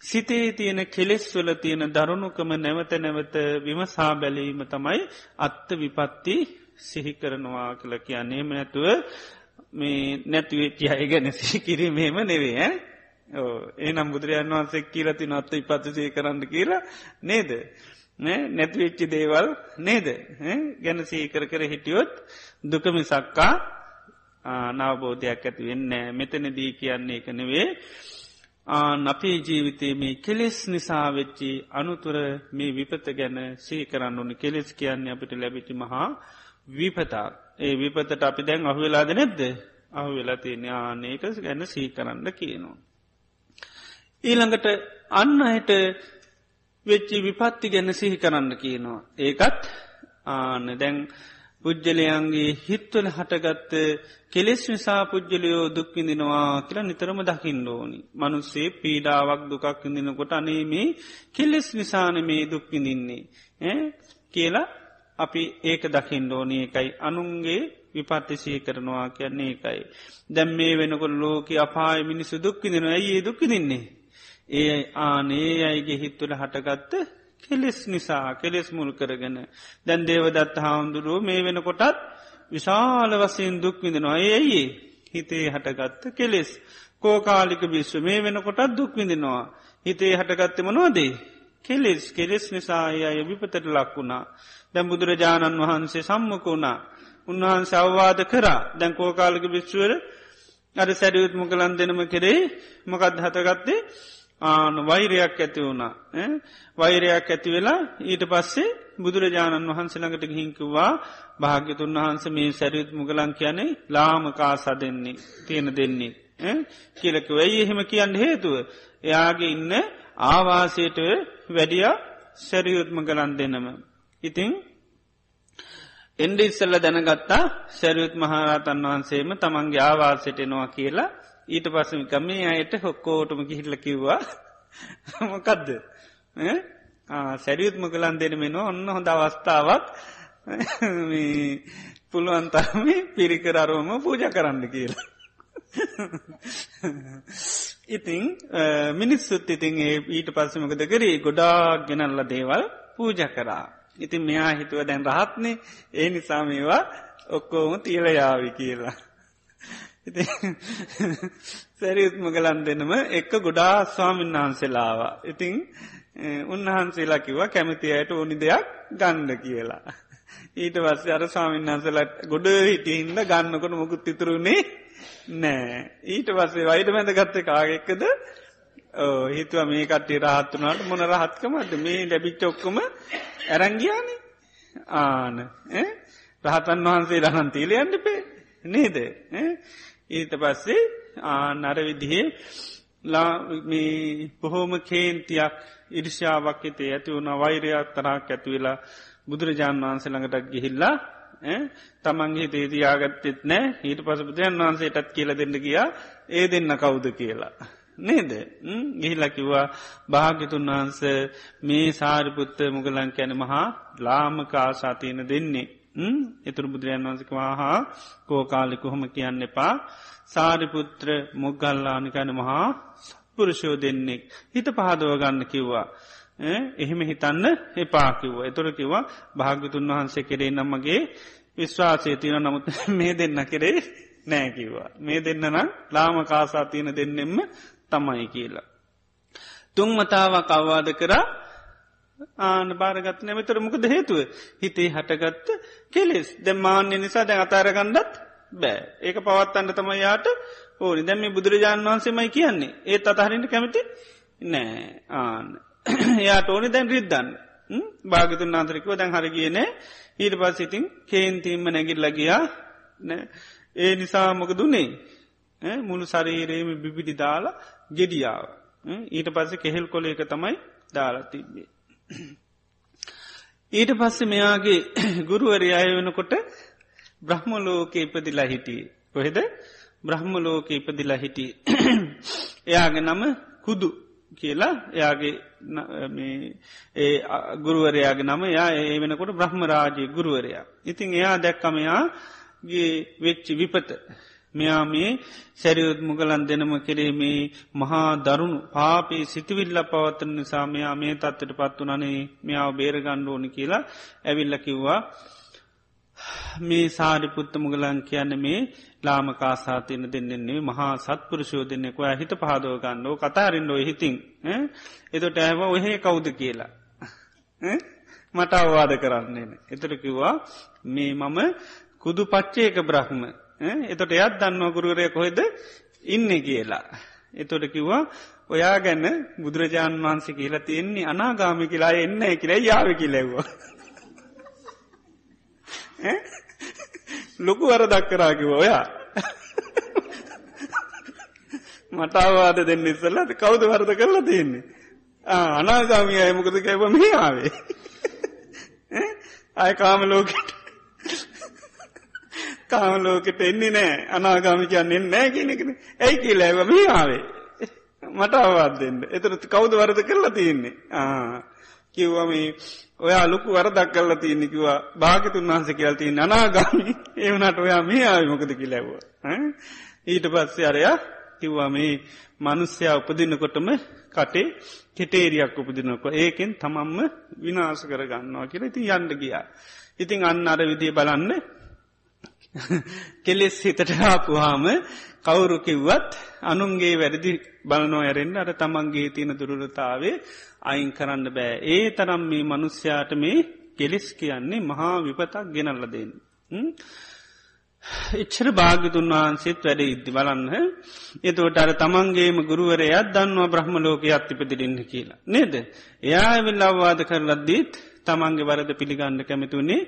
සිතේ තියෙන කෙලෙස් වල තියෙන දරුණුකම නැවත නැවත විමසා බැලීම තමයි අත්ත විපත්ති සිහි කරනවා කළ කියන්නේම නැතුව මේ නැතිවෙච්චි අය ගැන සිහි කිරීමේම නෙවේ ඒනම් බුදුරජන් වහන්සේ කියලති නොත්ත ඉපත්තිසය කරන්න කියලා නේද? නැතිවෙච්චි දේවල් නේද? ගැන සීකර කර හිටියොත් දුකමි සක්කා නවබෝධයක් ඇති වෙන්න මෙතනදී කියන්නේ එක නෙවේ ආන අපේ ජීවිතයේ මේ කෙලෙස් නිසා වෙච්චි අනුතුර මේ විපත ගැන සී කරන්න ඕනි. කෙලෙස් කියන්නේ අපිට ලැබිටි මහා විපතා ඒ විපතට අපි දැන් අහු වෙලාද නැද්ද අහු වෙලා තියෙන ආනේක ගැන සී කරන්න කියනවා. ඊළඟට අන්න අයට වෙච්චි විපත්ති ගැන සිහි කරන්න කියනවා. ඒකත් ආන දැන් පුද්ජලයන්ගේ හිත්වල හටගත්ත කෙලෙස් නිසා පුද්ජලයෝ දුක්විඳිනවා කියලා නිතරම දකිින් ඕනි. මනුස්සේ පීඩාවක් දුකක් ඉඳිනකොට අනේ මේ කෙලෙස් නිසාන මේ දුක්විඳින්නේ. කියලා අපි ඒක දකිින් ඕනි. එකයි අනුන්ගේ විපත්තිසය කරනවා කියන්නේ එකයි. දැම් මේ වෙනකොට ලෝක අපාය මිනිසු දුක්කිදෙන ඇයි දුක්කිදින්නේ. ඒ ආනේ අයිගේ හිත්තුල හටගත්ත කෙලෙස් නිසා කෙලෙස් මුල් කරගෙන. දැන් දේවදත්ත හාමුදුරුව මේ වෙනකොටත් විශාල වසයෙන් දුක්විඳෙනවා ඒ ඇයි හිතේ හටගත්ත කෙලෙස්. කෝකාලික බිශ්ව මේ වෙනකොටත් දුක්විඳෙනවා හිතේ හටගත්තම නොදේ කෙලෙස් කෙලෙස් නිසා අය විපතට ලක්වුණා දැම් බුදුරජාණන් වහන්සේ සම්මක වුණා. උන්වහන්ස අවවාද කරා. දැන් කෝකාලක භික්ෂුවර අර සැරියුත් මොකලන් දෙනම කෙරේ මොකද හතගත්තේ ආන වෛරයක් ඇති වුණා. වෛරයක් ඇති වෙලා ඊට පස්සේ බුදුරජාණන් වහන්සළඟට හිංකිවා භාග්‍යතුන් වහන්ස මේ සැරියුත් මුගලන් කියනේ ලාමකා සදෙන්නේ තියෙන දෙන්නේ. කියලක වැයි එහෙම කියන්න හේතුව? එයාගේ ඉන්න ආවාසයට වැඩිය සැරියුත්ම ගලන් දෙනම. ඉතිං එන්ඩ ඉස්සල්ල දැනගත්තා සැරියුත් මහරතන් වහන්සේම තමන්ගේ ආවාසටෙනවා කියලා. ඊට පස්සමික මේ අයට හොක්කෝටම කිහිල්ල කිව්වා. [LAUGHS] මොකදද? සැරියුත්ම කලන් දෙන මෙෙන ඔන්න හොඳ අවස්ථාවක්. [LAUGHS] පුළුවන්තරම පිරිකර අරුවම පූජ කරන්න කියලා. [LAUGHS] ඉතිං මිනිස්සුත් ඉතින් ඒ ඊට පස්සමකද කරේ ගොඩාක් ගෙනල්ල දේවල් පූජ කරා. ඉතින් මෙයා හිතුව දැන් රහත්නේ ඒ නිසා මේවා ඔක්කෝම තියල යාවි කියලා. සැරිත්ම ගලන් දෙනම එක්ක ගොඩා ස්වාමීන් වහන්සේලාව. ඉතිං උන්වහන්සේලා කිව්වා කැමති අයට ඕනි දෙයක් ගණ්ඩ කියලා. ඊට වස්ස අර ස්වාමීන් වහන්සලට ගොඩ හිටියහින්ද ගන්නකොට මොකුත් ඉතුරුණේ නෑ. ඊට පස්සේ වයිට මැද ගත්ත කාගෙක්කද හිතුව මේ කටේ රහත්තුනාට මොන රහත්කමට මේ ලැබිච්ච ඔක්කොම ඇරංගියානේ ආන රහතන් වහන්සේ රහන් තීලයන්ට පේ නේද? ඊට පස්සේ ආනර විදිහේ බොහෝම කේන්තියක් ඉරිෂාවක් එතේ ඇති වුණ වෛරයක් තරක් ඇතිවෙලා බුදුරජාණන් වහන්සේ ළඟටක් ගිහිල්ලා තමන්ගේ තේතියාගත්තෙත් නෑ. ඊට පස බුදුරන් වහන්සේටත් කියල දෙන්න ගියා. ඒ දෙන්න කවුද කියලා. නේද? ගිහිලකිවා භාගිතුන් වහන්ස මේ සාරිපුත්ත මුගලන් කැන මහා ලාමක ආශාතියන දෙන්නේ. එතුර බුදුරජන් වන්සකවා හා කෝකාලි කොහොම කියන්න එපා. සාරිපුත්‍ර මුගල්ලානිකන මහා පුරුෂෝ දෙන්නෙක් හිත පහදව ගන්න කිව්වා. එහෙම හිතන්න එපාකිව්ව එතුර කිව්වා භාගතුන් වහන්සේ කෙරේ නම්මගේ විශ්වාසය තියන නමුත් [LAUGHS] මේ දෙන්න කෙරේ නෑකිව්වා. මේ දෙන්න නම් ලාම කාසා තියෙන දෙන්නෙම්ම තමයි කියලා. තුන්මතාවක් අවවාද කරා. ආන භාරගත් නැමතර මොකද හේතුව? හිතේ හටගත්ත කෙලෙස්. දැ මාන්‍ය නිසා දැන් අතාරගණ්ඩත් බෑ. ඒක පවත්තන්න තම යාට ඕනි. දැම බුදුරජාණන් වහන්සේමයි කියන්නේ. ඒත් අතහරින්ට කැමති නෑ. ආන යාට ඕනි දැන් රිද්දන්න. භාගතුන් නාතරිකව දැන් හර කියන ඊට පස් ඉතින් කේන්තීම්ම නැගිල්ල ගියා. ඒ නිසා මොක දුන්නේ මුළු සරීරේම බිබිඩි දාලා ගෙඩියාව. ඊට පස්සේ කෙහෙල් කොල එක තමයි දාලා තිබ්බේ. ඊට පස්සේ මෙයාගේ [COUGHS] ගුරුවරි අය වෙනකොට බ්‍රහ්මලෝක ඉපදිලා හිටිය. කොහෙද? බ්‍රහ්මලෝක ඉපදිලා හිටිය. [COUGHS] එයාගේ නම කුදු. කියලා එයාගේ ඒ ගුරුවරයාගේ නම යා ඒ වෙනකොට බ්‍රහ්මරාජය ගුරුවරයා. ඉතින් එයා දැක්කමයාගේ වෙච්චි විපත. මෙයා මේ සැරියුත් මුගලන් දෙනම කෙරේමේ මහා දරුණු පාපී සිතිවිල්ල පවත්තන නිසා මෙයා මේ තත්වට පත් වනනේ මෙයාව බේරගණ්ඩ ඕනි කියලා ඇවිල්ල කිව්වා. මේ සාරිපුත්ත මුගලන් කියන්න මේ ලාම කාසාතියන දෙන්නෙන්නේ මහා සත්පුරුෂෝ දෙන්නෙක ඔය හිත පහදෝ ගන්නෝ කතාරෙන්ඩෝ හිතින්. එතොට ඇව ඔහෙ කවුද කියලා? මට අවවාද කරන්නේන එතර කිව්වා මේ මම කුදු පච්චේක බ්‍රහ්ම. එතොට එයත් දන්නව ගුරුවරය කොහෙද ඉන්න කියලා. එතොට කිව්වා ඔයා ගැන්න බුදුරජාණන් වහන්සේ කියලා තියෙන්නේ අනාගාමි කියලා එන්න කියලා යාව කිලෙව්වා. ලොකු වර දක්කරාකිව ඔයා. මටවාද දෙන්න ඉස්සල්ලට කවුද වරද කරලා තියෙන්නේ. අනාගාමී අයමකද කැව මේ ආවේ. අය කාම ලෝකට. කාමලෝකෙට එන්නේ නෑ. අනාගාමි කියන්නේ නෑ කියනෙකෙන ඇයි කියලා ඇව මේ ආවේ. මට අවාත් දෙන්න. එතර කවුද වරද කරලා තියෙන්නේ? ආ කිව්වම ඔයා ලොකු වරදක් කරලා තියන්නෙකිවා භාගතුන් වහන්ස කියල් තිය අනාගාමි. ඒවනට ඔයා මේ ආවිමොකද කිලැව්ව ඊට පස්සේ අරයා කිව්වා මේ මනුස්්‍යයා උපදින්නකොටම කටේ කෙටේරියක් උපදිනකො. ඒකෙන් තමම්ම විනාස කරගන්නවා කියලා ඉතින් යන්ඩ ගියා. ඉතින් අන්න අර විදිය බලන්න කෙලෙස් හිතට ආපුහාම කවුරු කිව්වත් අනුන්ගේ වැරදි බලනෝ ඇරෙන්න්න අර තමන්ගේ තියෙන දුරලතාවේ අයින් කරන්න බෑ. ඒ තරම් මේ මනුස්්‍යයාට මේ කෙලෙස් කියන්නේ මහා විපතක් ගෙනල්ල දෙන්න. එච්චර භාගතුන් වහන්සේත් වැඩ ඉද්දි බලන්න එතවට අර තමන්ගේම ගුරුවරයත් දන්නවා බ්‍රහ්ම ලෝක අත්තිපතිරන්න කියලා. නේද. එයා ඇවිල් අවවාද කරලද්දීත් තමන්ගේ වරද පිළිගන්න කැමතුනේ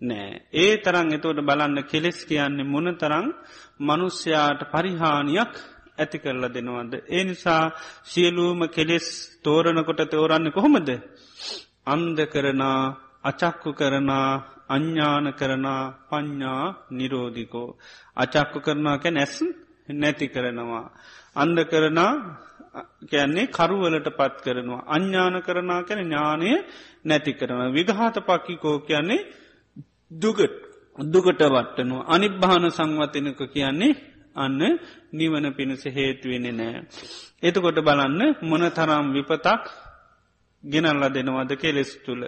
නෑ. ඒ තරං එතෝට බලන්න කෙලෙස් කියන්නේ මොන තරං මනුස්්‍යයාට පරිහානියක් ඇති කරලා දෙනවද. ඒ නිසා සියලූම කෙලෙස් තෝරණකොට තෝරන්න කොහොමද. අන්ද කරනා අචක්කු කරනා අඥ්ඥාන කරනා පඤ්ඥා නිරෝධිකෝ. අචක්කු කරනා කැ නැස් නැති කරනවා. අන්ද කරනා කියන්නේ කරුවලට පත් කරනවා. අඥ්ඥාන කරනා කැන ඥානය නැති කරන. විගහත පක්කිකෝ කියන්නේ දුගට දුකට වට්ටනු අනිබ්භාන සංවතනක කියන්නේ අන්න නිවන පිණිස හේතුවෙන නෑ. එතකොට බලන්න මොන තරම් විපතක් ගෙනල්ල දෙනවද කෙලෙස් තුළ.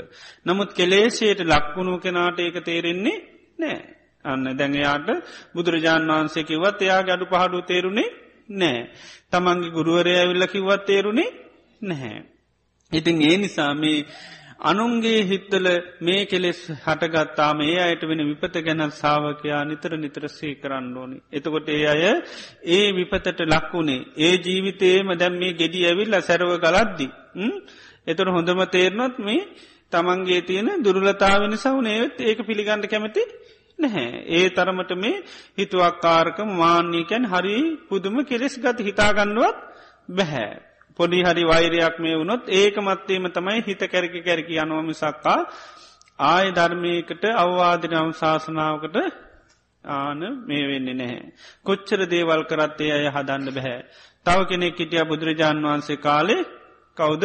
නමුත් කෙලේශයට ලක්වුණු කෙනාට ඒක තේරෙන්නේ නෑ. අන්න දැඟයාට බුදුරජාණන් වහන්සේ කිවත් එයා ගඩු පහඩු තේරුණේ නෑ. තමන්ගේ ගුරුවරය ඇවිල්ල කිවත් තේරුණේ නැහැ. ඉතින් ඒ නිසා මේ අනුන්ගේ හිත්තල මේ කෙලෙස් හටගත්තාම ඒ අයට වෙන විපත ගැන සාාවකයා නිතර නිතර සේ කරන්න ඕනි. එතකොට ඒ අය ඒ විපතට ලක්වුණේ ඒ ජීවිතේම දැම් මේ ගෙඩි ඇවිල්ල සැරව ගලද්දි. එතට හොඳම තේරනොත් මේ තමන්ගේ තියෙන දුරලතාාවෙන සවනේත් ඒක පිළිගන්න කැමති නැහැ. ඒ තරමට මේ හිතුවක්කාරක මාන්‍යකැන් හරි පුදුම කෙලෙස් ගත හිතාගන්නුවත් බැහැ. පොඩි හරි වෛරයක් මේ වුණොත් ඒක මත්තේම තමයි හිත කැරකි කැරකි යනෝමිසක්කා ආය ධර්මයකට අවවාදිනම් ශාසනාවකට ආන මේ වෙන්නේ නැහැ. කොච්චර දේවල් කරත්තේ අය හදන්න බැහැ. තව කෙනෙක් හිටිය බුදුරජාණන් වහන්සේ කාලේ කෞුද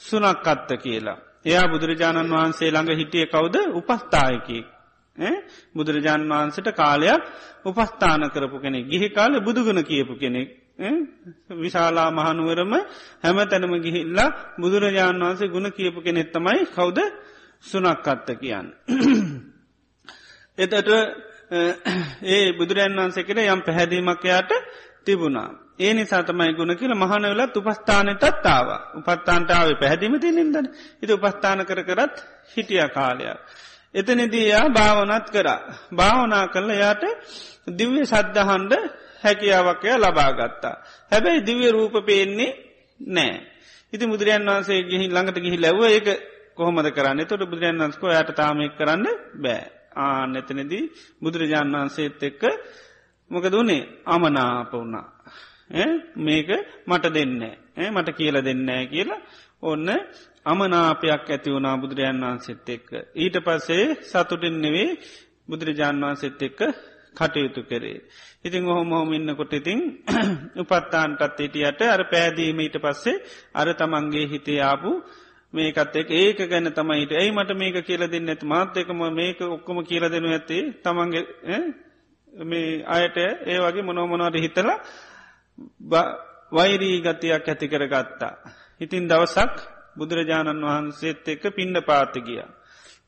සුනක් අත්ත කියලා. එයා බුදුරජාණන් වහන්සේ ළඟ හිටිය කවුද උපස්ථායකි. බුදුරජාණන් වහන්සට කාලයක් උපස්ථාන කරපු කෙනෙක් ගිහි කාල බුදුගුණ කියපු කෙනෙක්. විශාලා මහනුවරම හැම තැනම ගිහිල්ලා බුදුරජාණන් වහන්සේ ගුණ කියපු කෙනෙත් තමයි කවුද සුනක් අත්ත කියන්න. එතට ඒ බුදුරන් වහන්සේකට යම් පැහැදීමක් යාට තිබුණා. ඒ නිසා තමයි ගුණ කියල මහනවලත් උපස්ථානයටත් ආව උපත්තාන්ටාව පැහැදිම තිනින්දන ඉති උපස්ථාන කර කරත් හිටිය කාලයක්. එතනිදීයා භාවනත් කරා. භාවනා කරල යාට දිව්‍ය සද්ධහන්ඩ හැකියාවකය ලබාගත්තා. හැබැයි දිව්‍ය රූප පේන්නේ නෑ. ඉති බුදුරන් වහන්සේ ගිහි ළඟට ගිහි ලැව ඒක කොහොමද කරන්න තොට බුදුරන් වන්ස්කෝ යට තාමෙක් කරන්න බෑ. ආන එතනදී බුදුරජාණන් වහන්සේත් එක්ක මොකද වනේ අමනාප වුණා. මේක මට දෙන්න මට කියල දෙන්නෑ කියලා ඔන්න අමනාපයක් ඇති වුණා බුදුරජාන් වහන්සෙත් එක්ක. ඊට පස්සේ සතුටින් නෙවේ බුදුරජාණන් වහන්සෙත් එක්ක කටයුතු කරේ. ඉතිං ඔහොම හොම ඉන්නකොට ඉතින් [CLEARS THROAT] උපත්තාන්ටත් එටියට අර පෑදීම ඊට පස්සේ අර තමන්ගේ හිතේ ආපු මේකත් එක ඒක ගැන තමයිට ඇයි මට මේක කියල දෙන්න ඇති මාත්‍යකම මේක ඔක්කොම කියල දෙනු ඇති තමන්ගේ මේ අයට ඒ වගේ මොනොමොනවට හිතලා වෛරී ගතියක් ඇති කරගත්තා. ඉතින් දවසක් බුදුරජාණන් වහන්සේත් එක්ක පිණ්ඩ පාතිගිය.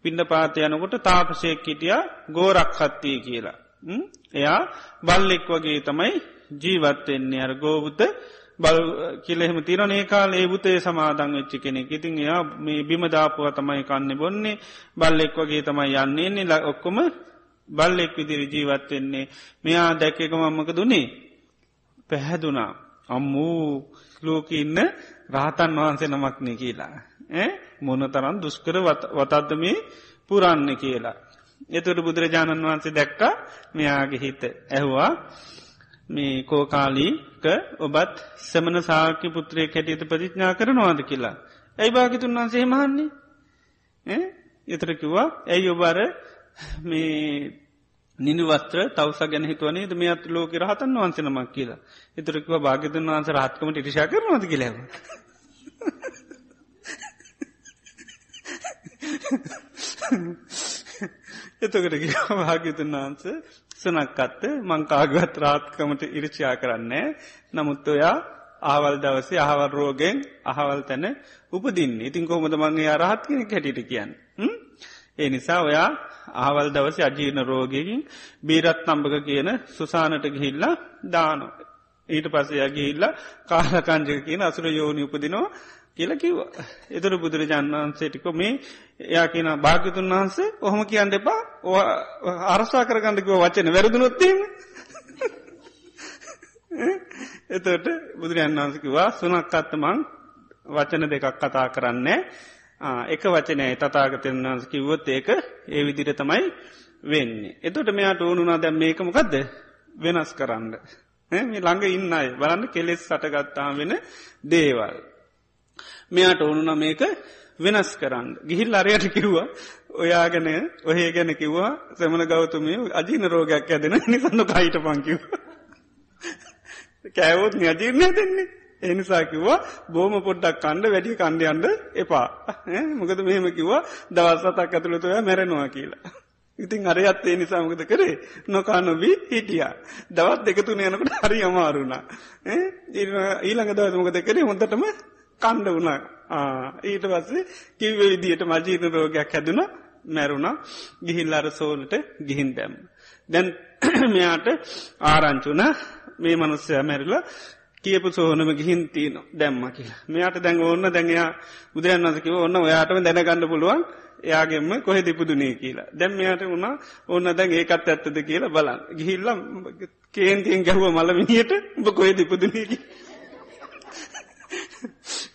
පිණ්ඩ පාතියනකොට තාපසයක් හිටිය ගෝරක් හත්තිය කියලා. එයා බල්ලෙක් වගේ තමයි ජීවත්වෙන්නේ අර ගෝබුත බල් කියලෙහෙම තිරන ඒ කාල් ඒ බුතේ සමාදං වෙච්චි කෙනෙක්. ඉතින් එයා මේ බිමදාපුව තමයි කන්න බොන්නේ. බල්ලෙක් වගේ තමයි යන්නේන්නේ ල ඔක්කොම බල්ලෙක් විදිරි ජීවත්වෙන්නේ මෙයා දැක්කක මම්මක දුන්නේ පැහැදුනා. අම්මූ ලෝක ඉන්න රාතන් වහන්සේ නමක්නේ කියලා. මොන තරන් දුස්කර වතද්ද මේ පුරන්න කියලා. එතුට බුදුරජාණන් වහන්සේ දැක්ක මෙයාගේ හිත ඇහවා. මේ කෝකාලීක ඔබත් සමන සාකි පුත්‍රය කැටියට ප්‍රතිඥා කරනවාද කියලා. ඇයි භාගිතුන් වන්සේ මහන්නේ එතරකිවා ඇයි ඔබාර මේ නිනිවස්ත්‍ර තවස ගැන හිතුවනේ ද මේ අත් ලෝක රහතන් වන්සනමක් කියලා. එතරකව භාගතුන් වන්ස රහත්කමට ඉටිෂා කරනවද කියලව [LAUGHS] එතකට භාග්‍යතුන් වහන්ස සනක්කත්ත මංකාගත් රාත්කමට ඉරිචයා කරන්නේ නමුත් ඔයා ආවල් දවසේ අහවල් රෝගෙන් අහවල් තැන උපදින්න. ඉතින් කොහොමද මංගේ අරහත් කෙනෙ හැටිට කියන්න? ඒ නිසා ඔයා ආවල් දවස අජීන රෝගයකින් බීරත් නම්භක කියන සුසානට ගිහිල්ලා දානො. ඊට පසය ගිහිල්ල කාලකංජක කියන අසුර යෝනි උපදිනවා. කියල කිව්ව. එතුර බුදුරජාණන් වහන්සේටික මේ එයා කියන භාගතුන් වහන්සේ ඔහොම කියන්න එපා අරසා කරගන්නකිව වචන වැරදුනොත්තීම. [LAUGHS] එතට බුදුරජන් වහන්සකිවා සුනක්කත්තමං වචන දෙකක් කතා කරන්නේ එක වචනය තතාගතයන් වහන්ස කිව්වොත් ඒක ඒ විදිර තමයි වෙන්නේ. එතොට මෙයාට ඕනුනා දැම් මේකමකක්ද වෙනස් කරන්න. මේ ළඟ ඉන්න අයි බලන්න කෙලෙස් සටගත්තාම වෙන දේවල්. මෙයාට ඕනුන මේක වෙනස් කරන්න. ගිහිල් අරයට කිව්වා ඔයා ගැන ඔහේ ගැන කිව්වා සැමන ගෞතුමය අජීන රෝගයක් ඇදෙන නිසන්න කයිට පංකිව. කෑවෝත් අජීර්ණය දෙන්නේ. එනිසා කිව්වා බෝම පොඩ්ඩක් කණ්ඩ වැඩි කණ්ඩයන්ඩ එපා. මොකද මෙහෙම කිව්වා දවස්සතක් ඇතුළතුව මැරෙනවා කියලා. ඉතින් අරයත් ඒ නිසාමකද කරේ නොකානොබී හිටිය. දවත් දෙකතුන යනකට හරි අමාරුණා. ඊළඟ දවසමකද කරේ හොඳටම කණ්ඩ වුණා. ඊට පස්සේ කිව්ව විදියට මජීන රෝගයක් හැදුන මැරුණ. ගිහිල් අර සෝනට ගිහින් දැම්. දැන් [CLEARS THROAT] මෙයාට ආරංචුන මේ මනුස්සය මැරිලා කියපු සෝනම ගිහින් තියන දැම්ම කියලා. මෙයාට දැන් ඕන්න දැඟයා බුදුරන් වසකිව ඔන්න ඔයාටම දැනගන්න පුළුවන් එයාගෙම කොහෙ දිපුදුනේ කියලා. දැම් මෙයාට වුණා ඔන්න දැන් ඒකත් ඇත්තද කියලා බලන් ගිහිල්ලම් කේන්තියෙන් ගැහුව මලමිනියට උඹ කොහෙ දිපුදුනේ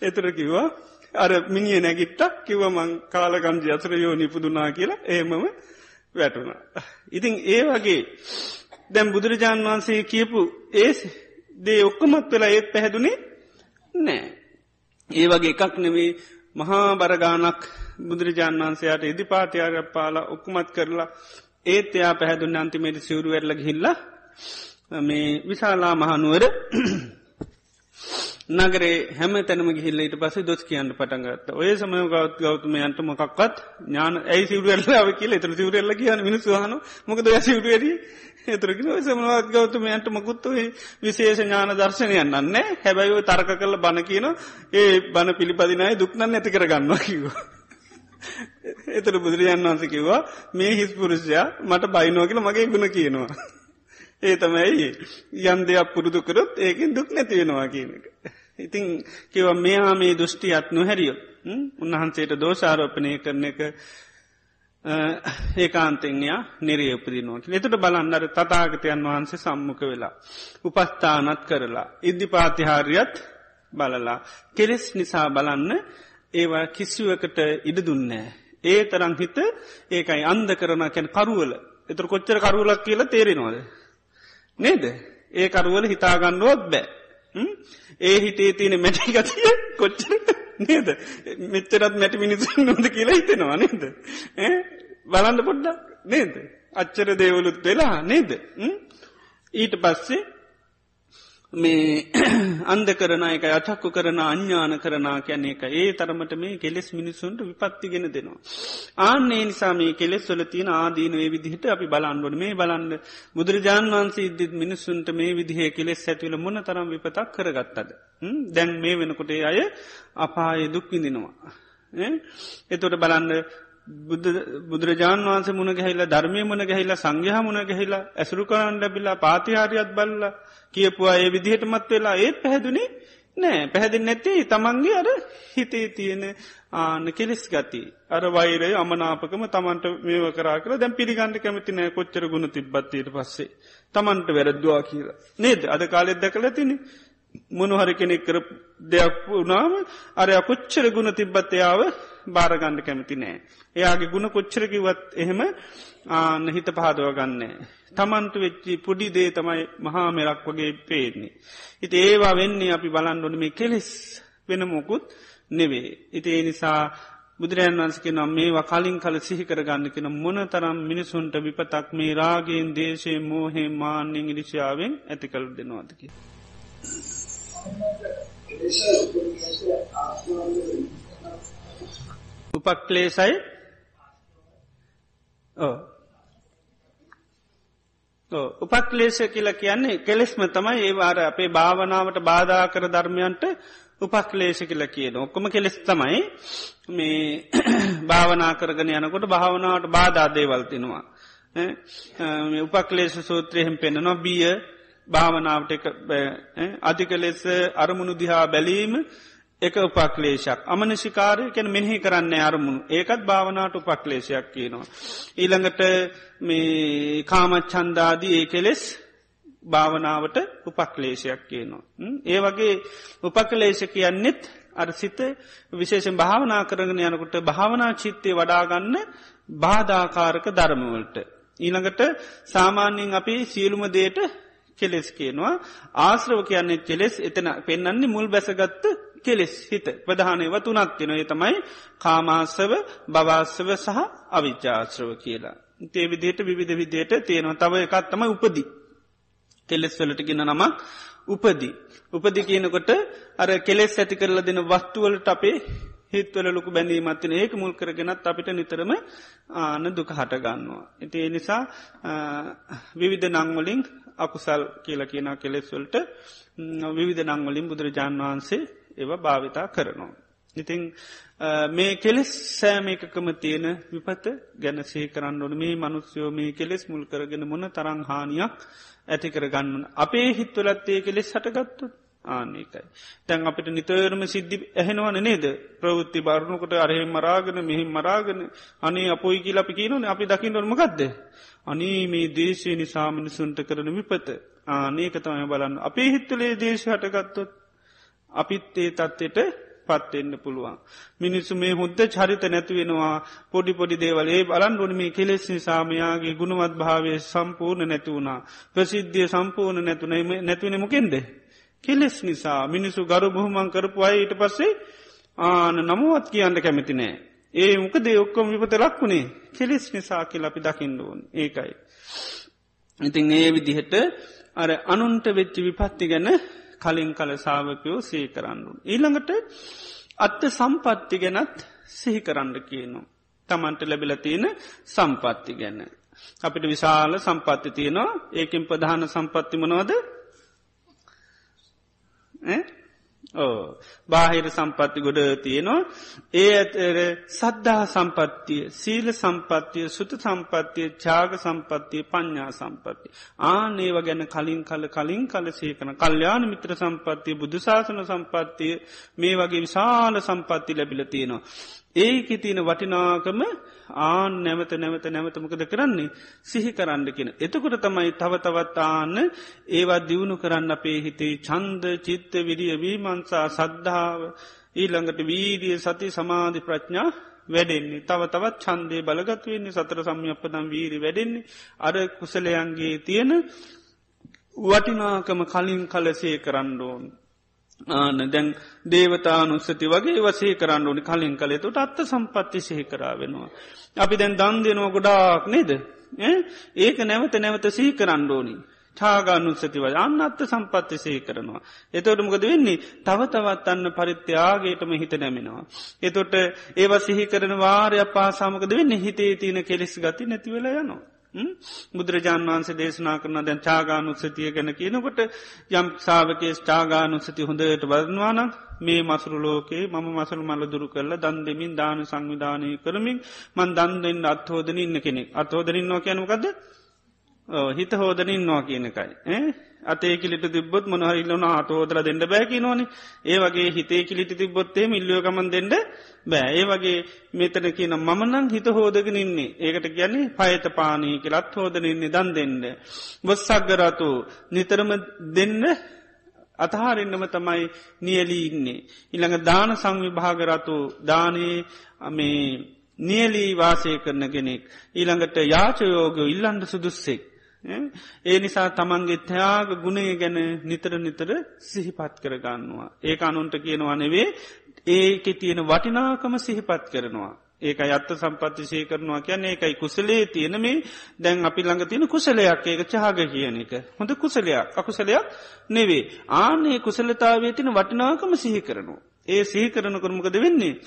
එතර කිව්වා අර මිනිිය නැගිට්ට කිව මං කාලකංජි අසර යෝ නිපුදුනා කියලා ඒමම වැටුණ. ඉතින් ඒ වගේ දැම් බුදුරජාණන් වහන්සේ කියපු ඒ දේ ඔක්කොමත් වෙලා ඒත් පැහැදුනේ නෑ. ඒ වගේ එකක් නෙවේ මහා බරගානක් බුදුරජාණන් වහන්සේයට ඉදි පාතියාරයක් පාලා ඔක්කුමත් කරලා ඒත් එයා පැහැදුන්න අන්තිමේට සිවරු වැරල හිල්ලා මේ විශාලා මහනුවර නගරේ හැම තැනම ගිහිල්ල ඊට පස දොස් කියන්න පටන්ගත්ත ඔය සම ගවත් ගෞතමයන්ට මොකක්වත් ඥාන ඇයි සිවරල්ලාව කියල එතර සිවරල්ල කියන මිනිස්වාහන මොකද සිවරර එතරක සමනවත් ගෞතමයන්ට මකුත්තු විශේෂ ඥාන දර්ශනයන් න්නේ හැබැයි තර්ක කල බණ කියන ඒ බණ පිළිපදිනයි දුක්නන්න ඇති කරගන්නවා කිව්වා. එතර බුදුරජාන් වන්ස කිව්වා මේ හිස් පුරුෂයා මට බයිනෝ කියල මගේ ගුණ කියනවා. [LAUGHS] ඒ තමයි යම් දෙයක් පුරුදු කරොත් ඒකින් දුක් නැතිවෙනවා කියනක. ඉතිං කිව මෙයා මේ දෘෂ්ටියත් නොහැරියෝ උන්වහන්සේට දෝෂාරෝපනය කරන එක ඒකාන්තෙන්යා නිරේ උපදිනුවට. එතුට බලන්නර තතාගතයන් වහන්සේ සම්මුඛ වෙලා. උපස්ථානත් කරලා. ඉද්ධි පාතිහාරියත් බලලා. කෙලෙස් නිසා බලන්න ඒවා කිසිුවකට ඉඩ දුන්නෑ. ඒ තරං හිත ඒකයි අන්ද කරන කැන කරුවල එතුර කොච්චර කරුවලක් කියලා තේරෙනවාද. නේද. ඒ කරුවල හිතාගන්නුවත් බෑ. ඒ හිතේ තියෙන මැටි ගතිය කොච්චර නේද මෙච්චරත් මැටි මිනිසුන් නොද කියලා හිතෙනවා නේද. බලන්න පොඩ්ඩක් නේද. අච්චර දේවලුත් වෙලා නේද. ඊට පස්සේ මේ [CLEARS THROAT] අන්ද කරන එක අටක්කු කරන අඥ්ඥාන කරනා කියැන එක ඒ තරමට මේ කෙලෙස් මිනිසුන්ට විපත්තිගෙන දෙනවා. ආන්නේ නිසා මේ කෙලෙස් වල තියෙන ආදීනවේ විදිහට අපි බලන්ඩුවන මේ බලන්න බුදුරජාන් වන්සේ ඉද්දිත් මිනිස්සුන්ට මේ විදිහේ කෙලෙස් ඇතිවල මොන තරම් විපතක් කරගත්තද. දැන් මේ වෙනකොටේ අය අපාය දුක් විඳිනවා. එතොට බලන්න බුදුරජාන් වන්සේ මුණ ගැහිලා ධර්මය මුණ ගැහිලා සංඝයා මුණ ගැහිලා ඇසුරු කරන්න ලැබිලා පාතිහාරයත් බල්ලා කියපුවා ඒ විදිහට මත් වෙලා ඒත් පැහැදුනේ නෑ පැහැදින් නැත්තේ තමන්ගේ අර හිතේ තියෙන ආන කෙලෙස් ගති. අර වෛරය අමනාපකම තමන්ට මේව කරා කර දැම් පිළිගන්න කැමති නෑ කොච්චර ගුණ තිබ්බත්තයට පස්සේ. තමන්ට වැරද්දවා කියලා. නේද අද කාලෙත් දැකල තින මොනහරි කෙනෙක් කර දෙයක් වුණාම අරය කොච්චර ගුණ තිබ්බත්තයාව භාරගණ්ඩ කැමති නෑ. එයාගේ ගුණ කොච්චරකිවත් එහෙම ආන්න හිත පහදව ගන්නේ. තමන්ට වෙච්චි පුඩි දේ තමයි මහා මෙරක් වගේ පේන්නේ. ඉති ඒවා වෙන්නේ අපි බලන්ඩොන මේ කෙලෙස් වෙන මොකුත් නෙවේ. ඉති ඒ නිසා බුදුරජන් වන්සකි නම් මේවා කලින් කල සිහිකර ගන්න කෙන මොන තරම් මිනිසුන්ට විපතක් මේ රාගෙන් දේශය මෝහේ මාන්‍යෙන් ඉරිෂාවෙන් ඇති කළ දෙනවාදකි. උපක්ලේසයි උපක්ලේශ කියල කියන්නේ කෙලෙස්ම තමයි ඒවාර අපේ භාවනාවට බාධා කර ධර්මයන්ට උපක්ලේශ කියල කියන ඔක්කොම කෙලෙස් තමයි. මේ [CLEARS THROAT] භාවනා කරගන යනකොට භාවනාවට බාධා දේවල්තිනවා. උපක්ලේශ සූත්‍රයහෙම පෙන්න්නනවා බිය භාවනාවට අධික ලෙස අරමුණු දිහා බැලීම එක උපක්ලේශයක් අමනශිකාරය කැන මෙහි කරන්න අරමුණු ඒකත් භාවනාට උපක්ලේශයක් කියනවා. ඊළඟට මේ කාමච්චන්දාදී ඒ කෙලෙස් භාවනාවට උපක්ලේශයක් කියනවා. ඒ වගේ උපකලේශ කියන්නෙත් අර සිත විශේෂෙන් භාවනා කරගෙන යනකොට භාවනා චිත්තය වඩාගන්න බාධාකාරක ධර්මවලට. ඊළඟට සාමාන්‍යයෙන් අපි සියලුම දේට කෙලෙස් කියනවා ආශ්‍රව කියන්නේ කෙලෙස් එතන පෙන්න්නන්නේ මුල් බැසගත්ත කෙලෙස් හිත ප්‍රධානයව තුනත් තිනොය තමයි කාමාසව බවාසව සහ අවිච්චාශ්‍රව කියලා. තේ විදියට විවිධ විදියට තියෙනවා තව එකත්තම උපදී. කෙලෙස් වලට ගෙන නමක් උපදී. උපදි කියනකොට අර කෙලෙස් ඇති කරල දෙන වස්තුවලට අපේ හිත්වල ලොකු බැඳීමත්තින ඒක මුල් කරගෙනත් අපිට නිතරම ආන දුක හටගන්නවා. ඉති ඒ නිසා විවිධ නංවලින් අකුසල් කියල කියන කෙලෙස්වලට විවිධ නංවලින් බුදුරජාණන් වහන්සේ ඒව භාවිතා කරනවා. ඉතිං මේ කෙලෙස් සෑම එකකම තියෙන විපත ගැන සේ කරන්න ඕන මේ මනුස්යෝ මේ කෙලෙස් මුල් කරගෙන මොන තරං හානියක් ඇති කරගන්න. අපේ හිත්වලත්තේ කෙලෙස් හටගත්තු ආනකයි. තැන් අපිට නිතරම සිද්ධි ඇහෙනවන නේද ප්‍රවෘත්ති බාරණකට අරහෙ මරාගෙන මෙහිම මරාගෙන අනේ අපොයි කියල අපි කියනවන අපි දකිින්ටොල්මකක්ද. අනී මේ දේශය නිසා මිනිසුන්ට කරන විපත ආනේක තමයි බලන්න අපේ හිත්තුලේ දේශ හටගත්තොත් අපිත් ඒ තත්ත්යට පත්වෙන්න පුළුවන්. මිනිස්සු මේ හුද්ද චරිත නැතිවෙනවා පොඩි පොඩි දේවලේ බලන් ොන මේ කෙලෙස් නිසාමයාගේ ගුණවත් භාවය සම්පූර්ණ නැතිවුණා. ප්‍රසිද්ධිය සම්පූර්ණ නැතුන නැතිවෙන මොකෙන්ද. කෙලෙස් නිසා මිනිසු ගරු බොහොමන් කරපු අය ඊට පස්සේ ආන නමුවත් කියන්න කැමති නෑ. ඒ මොකද ඔක්කොම විපත ලක්වුණේ කෙලෙස් නිසා කියල අපි දකිින්ඩුවන් ඒකයි. ඉතින් ඒ විදිහට අර අනුන්ට වෙච්චි විපත්ති ගැන කලින් කල සාාවකයෝ සේ කරන්නුන්. ඊළඟට අත්ත සම්පත්ති ගැනත් සිහි කරන්න කියනු. තමන්ට ලැබිල තියෙන සම්පත්ති ගැන. අපිට විශාල සම්පත්ති තියෙනවා ඒකින් ප්‍රධාන සම්පත්තිමනෝද ඕ බාහිර සම්පත්ති ගොඩ තියෙනවා ඒ ඇතර සද්ධා සම්පත්තිය සීල සම්පත්තිය සුත සම්පත්තිය චාග සම්පත්තිය පඤ්ඥා සම්පත්ති. ආනේව ගැන කලින් කල කලින් කල සේකන කල්්‍යාන මිත්‍ර සම්පත්තිය බුදුශාසන සම්පත්තිය මේ වගේ විශාල සම්පත්ති ලැබිල තියෙනවා. ඒක තියන වටිනාකම ආන් නැවත නැවත නැවතමකද කරන්නේ සිහි කරන්න කියෙන. එතකොට තමයි තව තවත් ආන්න ඒවා දියුණු කරන්න අපේ හිතේ චන්ද චිත්ත විරිය වීමන්සා සද්ධාව ඊළඟට වීදිය සති සමාධි ප්‍රඥා වැඩෙන්නේ තව තවත් චන්දය බලගත්වවෙන්නේ සතර සම්යපදම් වීරි වැඩෙන්නේ අර කුසලයන්ගේ තියෙන වටිනාකම කලින් කලසේ කරන්න ඕන්. ආන දැන් දේවතානුස්සති වගේ වසේ කරන්න ඕනි කලින් කළෙතුට අත්ත සම්පත්ති සහි කරා වෙනවා. අපි දැන් දන් දෙනවා ගොඩාක් නේද. ඒක නැවත නැවත සහි කරන්න ඕනි. ාගානුස්සතිව අන්න අත්ත සම්පත්ති සහි කරනවා. එතොට මොකද වෙන්නේ තව තවත් අන්න පරිත්‍යයාගේටම හිත නැමෙනවා. එතොට ඒව සිහි කරන වාරයක් පාසාමකද වෙන්න හිතේ තියෙන කෙලෙස් ගති නැතිවෙල යනවා. බුදුරජාන් වන්සේ දේශනා කරන දැන් චාගානුත්සතිය ගැන කියනකොට යම් සාාවකේ ටාගානුත්සති හොඳට වදනවානම් මේ මසුරු ලෝකේ මම මසරු මල දුරු කරල දන් දෙමින් දාන සංවිධානය කරමින් මන් දන්දෙන් අත්හෝදන ඉන්න කෙනෙක්. අත්හෝදනින්නවා කියනකද හිත හෝදනින්නවා කියනකයි. අතේ කිලිට තිබොත් මොනහරිල්ලන අතෝදර දෙන්න බෑකි නොන ඒ වගේ හිතේ කිලිට තිබොත්තේ මිල්ලියෝකමන් දෙන්න බෑ ඒ වගේ මෙතන කියන මමනං හිත හෝදගෙන ඉන්නේ ඒකට කියන්නේ පයත පානී කියලත් හෝදනන්නේ දන් දෙන්න. බොස්සක්ගරතු නිතරම දෙන්න අතහාරෙන්න්නම තමයි නියලී ඉන්නේ. ඉළඟ දාන සංවිභාගරතු දානයේ මේ නියලී වාසය කරන කෙනෙක්. ඊළඟට යාචයෝගෝ ඉල්ලන්ඩ සුදුස්සෙක්. ඒ නිසා තමන්ගේ ත්‍යයාග ගුණේ ගැන නිතර නිතර සිහිපත් කරගන්නවා. ඒ අනුන්ට කියනවා නෙවේ ඒක තියෙන වටිනාකම සිහිපත් කරනවා. ඒක අත්ත සම්පත්තිශය කරනවා කියන්න ඒකයි කුසලේ තියෙන මේ දැන් අපි ළඟ තියෙන කුසලයක් ඒක චහග කියන එක. හොඳ කුසලයක් අකුසලයක් නෙවේ. ආනේ කුසලතාවේ තින වටිනාකම සිහි කරනවා. ඒ සිහි කරන කරමකද වෙන්නේ.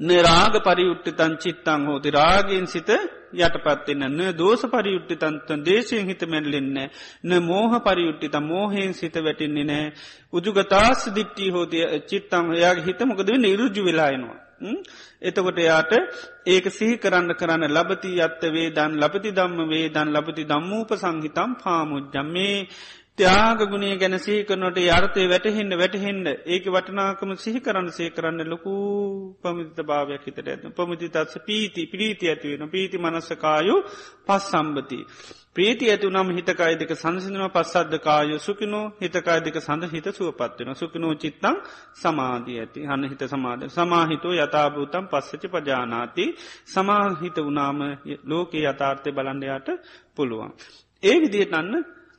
නරාග පරියුට්ටිතන් චිත්තං හෝති රාගෙන් සිත යටපත්වෙන්න න දෝස පරියුට්ටි තන්තන් දේශයෙන් හිත මැල්ලෙන්න න මෝහ පරියුට්ටිත මෝහෙන් සිත වැටින්නේ නෑ උජුගතාස් දිට්ටි හෝතිය චිත්තං යාගේ හිත මොකද වෙන්න? ඉරුජු වෙලායනවා. එතකොට යාට ඒක සිහි කරන්න කරන්න ලබති අත්ත වේදන් ලබති දම්ම වේදන් ලබති දම්මූප සංහිතම් පාමුද්ජම් මේ ත්‍යාගගුණේ ගැන සහිකරනට අර්ථය වැටහෙන්න්න වැටහෙන්ඩ ඒක වටනාකම සිහි කරන්න සේ කරන්න ලොකු පමිත භාවයක් හිතට ඇත පමති තත්ස පීති පිරීති ඇතිවෙන පීති මනස්සකායු පස් සම්බති. ප්‍රීති ඇතු නම් හිතකායි දෙක සංසිනව පස්සද්ධකායු සුකිනෝ හිතකායි දෙක සඳ හිත සුවපත්වෙන සුකිනෝ චිත්තං සමාධී ඇති. හන්න හිත සමාධ සමාහිතෝ යථභූතම් පස්සචි පජානාති. සමාහිත වනාම ලෝකයේ යථාර්ථය බලන්ඩයාට පුළුවන්. ඒ විදිහට අන්න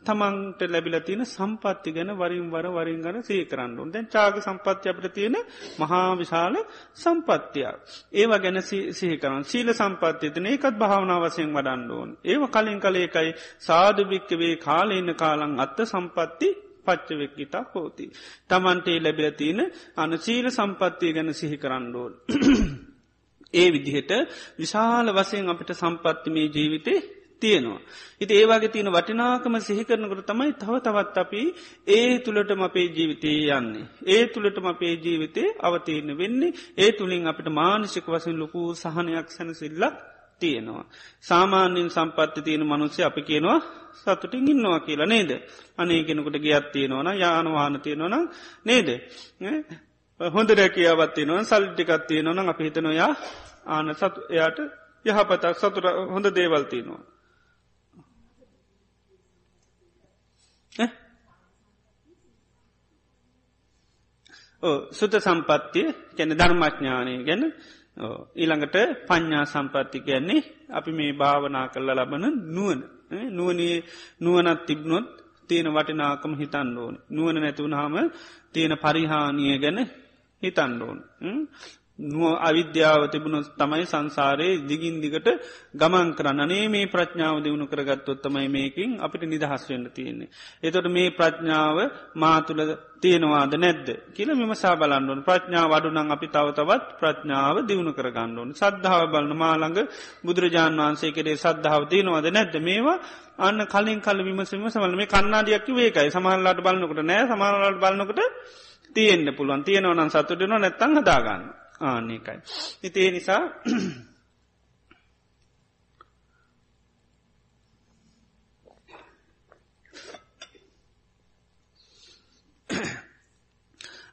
තමන්ට ලැබිල තියෙන සම්පත්ති ගැන වරින් වර වරින් ගන සේ කරන්නුන් දැන් චාග සම්පත්ති අපට තියෙන මහා විශාල සම්පත්තියක්. ඒවා ගැන සිහිකරන් සීල සම්පත්තියතන ඒකත් භාවනාවසයෙන් වඩන්ඩුවන්. ඒව කලින් කලේකයි සාධභික්කවේ කාලඉන්න කාලං අත්ත සම්පත්ති පච්චවෙක්කිතා හෝති. තමන්ටේ ලැබිල තියෙන අන සීල සම්පත්තිය ගැන සිහි කරන්ඩෝල්. [CLEARS THROAT] ඒ විදිහට විශාල වසයෙන් අපිට සම්පත්ති මේ ජීවිතේ තියෙනවා. ඉති ඒවාගේ තියෙන වටිනාකම සිහිකරනකට තමයි තව තවත් අපි ඒ තුළටම අපේ ජීවිතය යන්නේ. ඒ තුළටම අපේ ජීවිතේ අවතීරණ වෙන්නේ ඒ තුළින් අපිට මානසික වසින් ලොකු සහනයක් සැනසිල්ලක් තියෙනවා. සාමාන්‍යින් සම්පත්ති තියෙන මනුස්්‍ය අපි කියනවා සතුටින් ඉන්නවා කියලා නේද. අනේ කෙනකුට ගියත් තියෙනවන යානවාන තියෙනවන නේද. හොඳ රැකියාවත් නවා සල්ටිකත් තියෙනවන අප හිතනොයා ආන සතු එයාට යහපතක් සතුර හොඳ දේවල්තිනවා. සුත සම්පත්තිය කැන ධර්මඥානය ගැන. ඊළඟට පඤ්ඥා සම්පත්ති කියන්නේ අපි මේ භාවනා කරල ලබන නුවන නුවනේ නුවනත් තිබ්නොත් තියෙන වටිනාකම හිතන්න ඕන. නුවන නැතුවනහම තියෙන පරිහානිය ගැන හිතන්න ඕන. නුව අවිද්‍යාව තිබුණු තමයි සංසාරයේ දිගින් දිගට ගමන් කරන්න. අනේ මේ ප්‍රඥාව දියුණු කරගත්තොත් තමයි මේකින් අපිට නිදහස් වෙන්න තියෙන්නේ. එතොට මේ ප්‍රඥාව මාතුළ තියෙනවාද නැද්ද කියල මෙමසා බලන්නුවන් ප්‍රඥාව වඩුනං අපි තවතවත් ප්‍රඥාව දියුණු කරගන්නඩුවන් සද්ධාව බලන මාළඟ බුදුරජාණන් වහන්සේ කරේ සද්ධාව තියෙනවාද නැද්ද? මේවා අන්න කලින් කල විමසම සමල මේ කන්නාඩියක්කි වේකයි සමහල්ලාට බලන්නකට නෑ. සමහලට බලන්නකට තියෙන්න්න පුළුවන්. තියෙනවනන් සතුටන නැත්තං හදාගන්න. ආන්නේකයි. ඉතිේ නිසා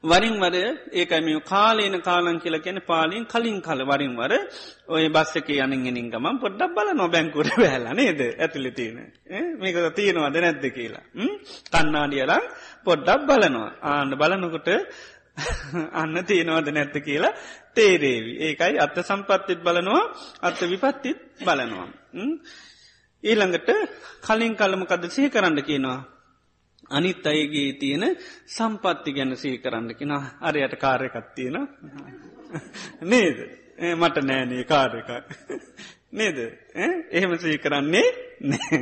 වරින් වර ඒකම කාලේන කාලන් කියල කියෙන පාලින් කලින් කල වරින් වර ඔය බස්සක යනගෙනින් ගම පොඩ්ඩක් බල නොබැංකුර බැල නේද? ඇතුලි තියෙන. මේක තියෙනවද නැද්ද කියලා. කන්නාඩියලම් පොඩ්ඩක් බලනවා. ආන්න බලනකොට අන්න තියෙනවද නැත්ත කියලා තේරේවි. ඒකයි අත්ත සම්පත්තිත් බලනවා අත්ත විපත්තිත් බලනවා. ඊළඟට කලින් කල්ලමකද සහ කරන්න කියනවා. අනිත් අයගේ තියෙන සම්පත්ති ගැන සී කරන්න කියෙන අරයට කාරයකත් තියෙන නේද? මට නෑනේ කාරක නේද? එහෙම සී කරන්නේ නෑ.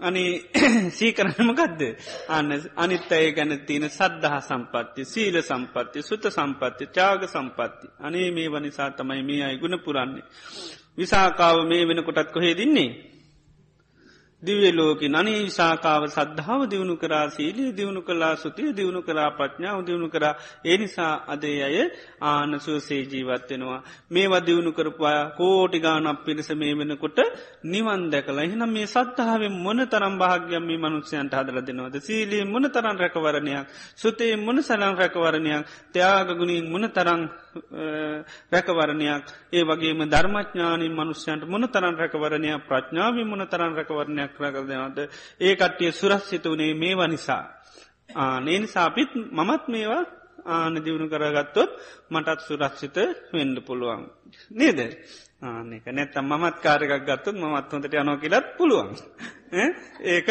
අනි [COUGHS] සීකරනමකදද අන්න අනිත් අය ගැන තියෙන සද්ධහ සම්පත්ති සීල සම්පත්ති සුත සම්පත්ති ත්‍යාග සම්පත්ති අනේ මේ වනිසා තමයි මේ අයි ගුණ පුරන්නේ. විසාකාව මේ වෙන කොටත් කොහේ දින්නේ. දිවේ ලෝක නනී විසාකාව සද්ධාව දියුණු කරා සීලී දියුණු කලා සුතිය දියුණු කරා ප්‍රඥාව දියුණු කරා. ඒනිසා අදේ අය ආනසුවසේ ජීවත්වෙනවා මේවා දියුණු කරපුවා කෝටි ගානක් පිරිස මේ වෙනකොට නිවන් දැකලා. එහනම් මේ සත්තාවෙන් මොන තරම් භාග්‍යම් මේ මනුස්්‍යයන්ට හදර දෙනවද? සීලී මොන තරන් රැකවරණයක් සුතේ මොන සලං රැකවරණයක් ත්‍යයාගගුණින් මොන තරං රැකවරණයක් ඒ වගේම ධර්මඥානින් මනුස්්‍යයන්ට මොන තරන් රැකවරණයක් ප්‍රඥාව මොන තරන් රැකවරණයක් රැකර දෙනවද ඒ කට්ටිය සුරස්සිත වනේ මේවා නිසා. ආනේ නිසාපිත් මමත් මේවා ආන දියුණු කරගත්තොත් මටත් සුරක්ෂිත වෙන්ඩ පුළුවන්. නේද. ආනක නැත්තම් මමත් කාරකක් ගත්තුත් මමත් හොඳට යනෝ කියලත් පුළුවන්. ඒක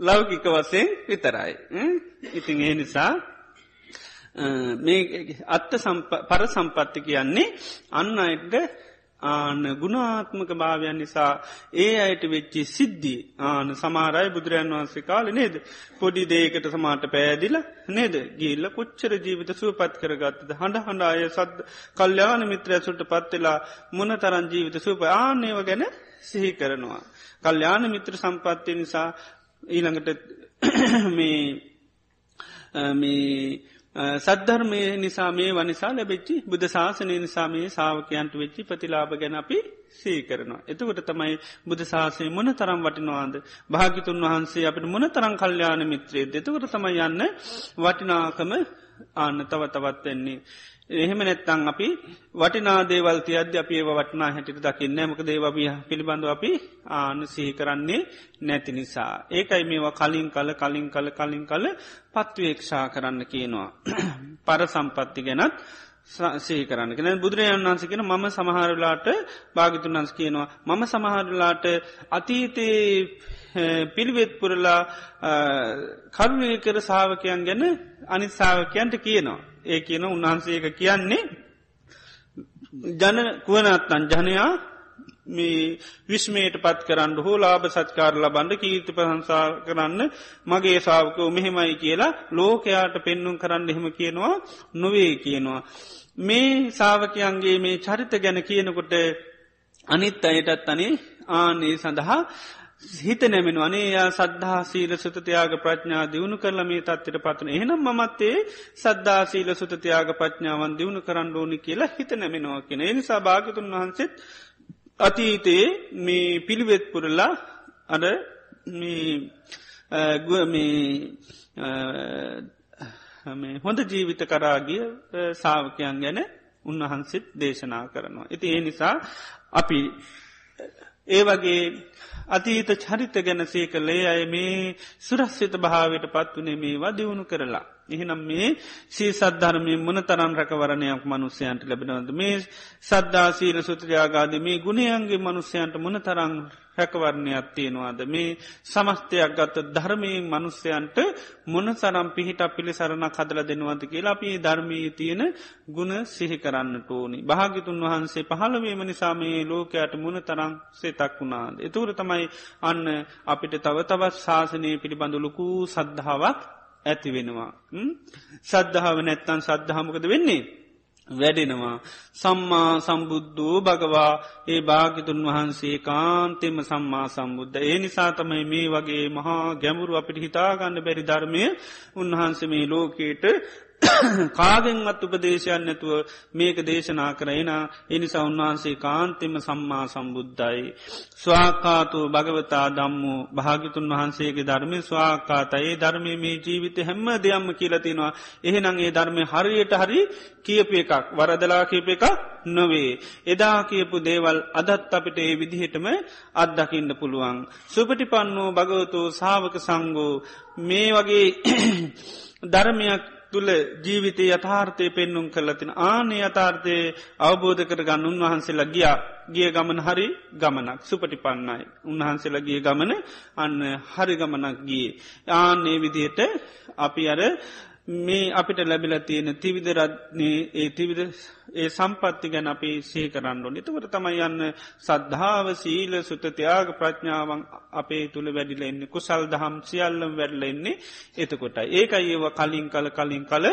ලෞකික වසයෙන් විතරයි. ඉතින් ඒ නිසා මේ අත්ත පර සම්පත්ති කියන්නේ අන්න අයට ආන ගුණාත්මක භාවයන් නිසා ඒ අයට වෙච්චි සිද්ධිය ආන සමාරයි බුදුරජන් වහන්සේ කාල නේද? පොඩි දේකට සමාට පෑදිල නේද? ගිල්ල කොච්චර ජීවිත සුවපත් කරගත්තද? හඬ හඬ අය සද්ද කල්්‍යාන මිත්‍රය සුට පත්වෙලා මොන තරන් ජීවිත සූප ආනයව ගැන සිහි කරනවා. කල්්‍යාන මිත්‍ර සම්පත්තිය නිසා ඊළඟට මේ සද්ධර්මය නිසා මේ වනිසා ලැබෙච්චි බුද්ධ ශාසනය නිසා මේ සාාවකයන්ට වෙච්චි ප්‍රතිලාභ ගැන අපි සී කරනවා. එතකොට තමයි බුදු ශාසය මොන තරම් වටිනවාද භාගිතුන් වහන්සේ අපට මොන තරම් කල්්‍යාන මිත්‍රේ දෙතකට තමයි යන්න වටිනාකම ආන්න තව තවත් වෙන්නේ. එහෙම නැත්තං අපි වටිනාදේවල්ති අද අපි ඒව වටනා හැටිට දකින්න මක දේවබිය පිළිබඳව අපි ආන සිහි කරන්නේ නැති නිසා. ඒකයි මේවා කලින් කල කලින් කල කලින් කල පත්වේක්ෂා කරන්න කියනවා. [CLEARS THROAT] පර සම්පත්ති ගැනත් සහි කරන්න කෙන බුදුරජාන් වන්සකෙන මම සමහරලාට භාගිතුන් වන්ස් කියනවා. මම සමහරලාට අතීතයේ [LAUGHS] පිළිවෙත් පුරලා කරුණය කර සාාවකයන් ගැන අනිත් සාාවකයන්ට කියනවා. ඒ කියන උන්වහන්සේක කියන්නේ ජන කුවනත්තන් ජනයා මේ විස්මේට පත් කරන්න හෝ ලාබ සත්කාර ලබන්ඩ කීර්ති ප්‍රහන්සා කරන්න මගේ සාාවකෝ මෙහෙමයි කියලා ලෝකයාට පෙන්නුම් කරන්න එහෙම කියනවා නොවේ කියනවා. මේ සාාවකයන්ගේ මේ චරිත ගැන කියනකොට අනිත් අයටත් අනේ ආනේ සඳහා හිත නැමෙන. අනේ යා සද්ධා සීල සුතතියාග ප්‍රඥා දියුණු කරල මේ තත්වට පත්න එහනම් මත්තේ සද්ධා සීල සුතතියාග ප්‍රඥාවන් දියුණු කරන්න ඕනි කියලා හිත නැමෙනවා කියෙන. එනිසා භාගතුන් වහන්සෙත් අතීතයේ මේ පිළිවෙත් පුරල්ලා අඩ මේ හොඳ ජීවිත කරාගිය සාාවකයන් ගැන උන්වහන්සෙත් දේශනා කරනවා. ඉති ඒ නිසා අපි ඒ වගේ අතීත චරිත ගැන සේ කළේ අය මේ සුරස්්‍යත භාවට පත් වනේ මේවා දියුණු කරලා. එහෙනම් මේ සී සද්ධර්මය මොන තරන් රැකවරණයක් මනුස්්‍යයන්ට ලැබෙනවද මේ සද්ධා සීල සුත්‍රයාගාද මේ ගුණයන්ගේ මනුස්්‍යයන්ට මොන තරං රැකවරණයක් තියෙනවාද මේ සමස්තයක් ගත්ත ධර්මයෙන් මනුස්්‍යයන්ට මොන සරම් පිහිට පිළි සරණ කදල දෙනවද කියලා අපි ධර්මී තියෙන ගුණ සිහි කරන්න ටෝනි භාගිතුන් වහන්සේ පහළවීම නිසා මේ ලෝකයට මුණ තරං සේතක් වුණාද. එතුර තමයි අන්න අපිට තව තවත් ශාසනය පිළිබඳලුකු සද්ධාවක් ඇති වෙනවා. සද්ධාව නැත්තන් සද්ධහමකද වෙන්නේ. වැඩෙනවා. සම්මා සම්බුද්ධූ භගවා ඒ භාගිතුන් වහන්සේ කාන්තෙම සම්මා සම්බුද්ධ. ඒ නිසා තමයි මේ වගේ මහා ගැමුරු අපිට හිතාගන්න බැරි ධර්මය උන්වහන්ස මේ ලෝකේට [COUGHS] කාගෙන්වත් උපදේශයන් නැතුව මේක දේශනා කරයින එනිසා උන්වහන්සේ කාන්තිම සම්මා සම්බුද්ධයි. ස්වාකාතු භගවතා දම්මු භාගිතුන් වහන්සේගේ ධර්මය ස්වාකාතයේ ධර්මය මේ ජීවිත හැම්ම දෙයම්ම කියලතිනවා. එහෙනම් ඒ ධර්මය හරියට හරි කියප එකක් වරදලා කියප එකක් නොවේ. එදා කියපු දේවල් අදත් අපිට ඒ විදිහටම අත්දකින්න පුළුවන්. සුපටිපන්නෝ භගවතු සාවක සංගෝ මේ වගේ [COUGHS] ධර්මයක් තුළ ජීවිතය යථාර්ථය පෙන්නුම් කරලතින ආනේ යථාර්ථය අවබෝධ කර ගන්න උන්වහන්සේලා ගියා. ගිය ගමන හරි ගමනක්. සුපටි පන්නයි උන්වහන්සේලා ගිය ගමන අන්න හරි ගමනක් ගිය. ආනේ විදියට අපි අර මේ අපිට ලැබිල තියෙන තිවිදරත්න්නේ ඒ තිවිද ඒ සම්පත්ති ගැන අපි සේ කරන්න නිතකට තමයි යන්න සද්ධාව සීල සුතතියාග ප්‍රඥාවන් අපේ තුළ වැඩිල එන්නේ. කුසල් දහම් සියල්ලම් වැඩල එන්නේ එතකොට ඒකයි ඒව කලින් කල කලින් කල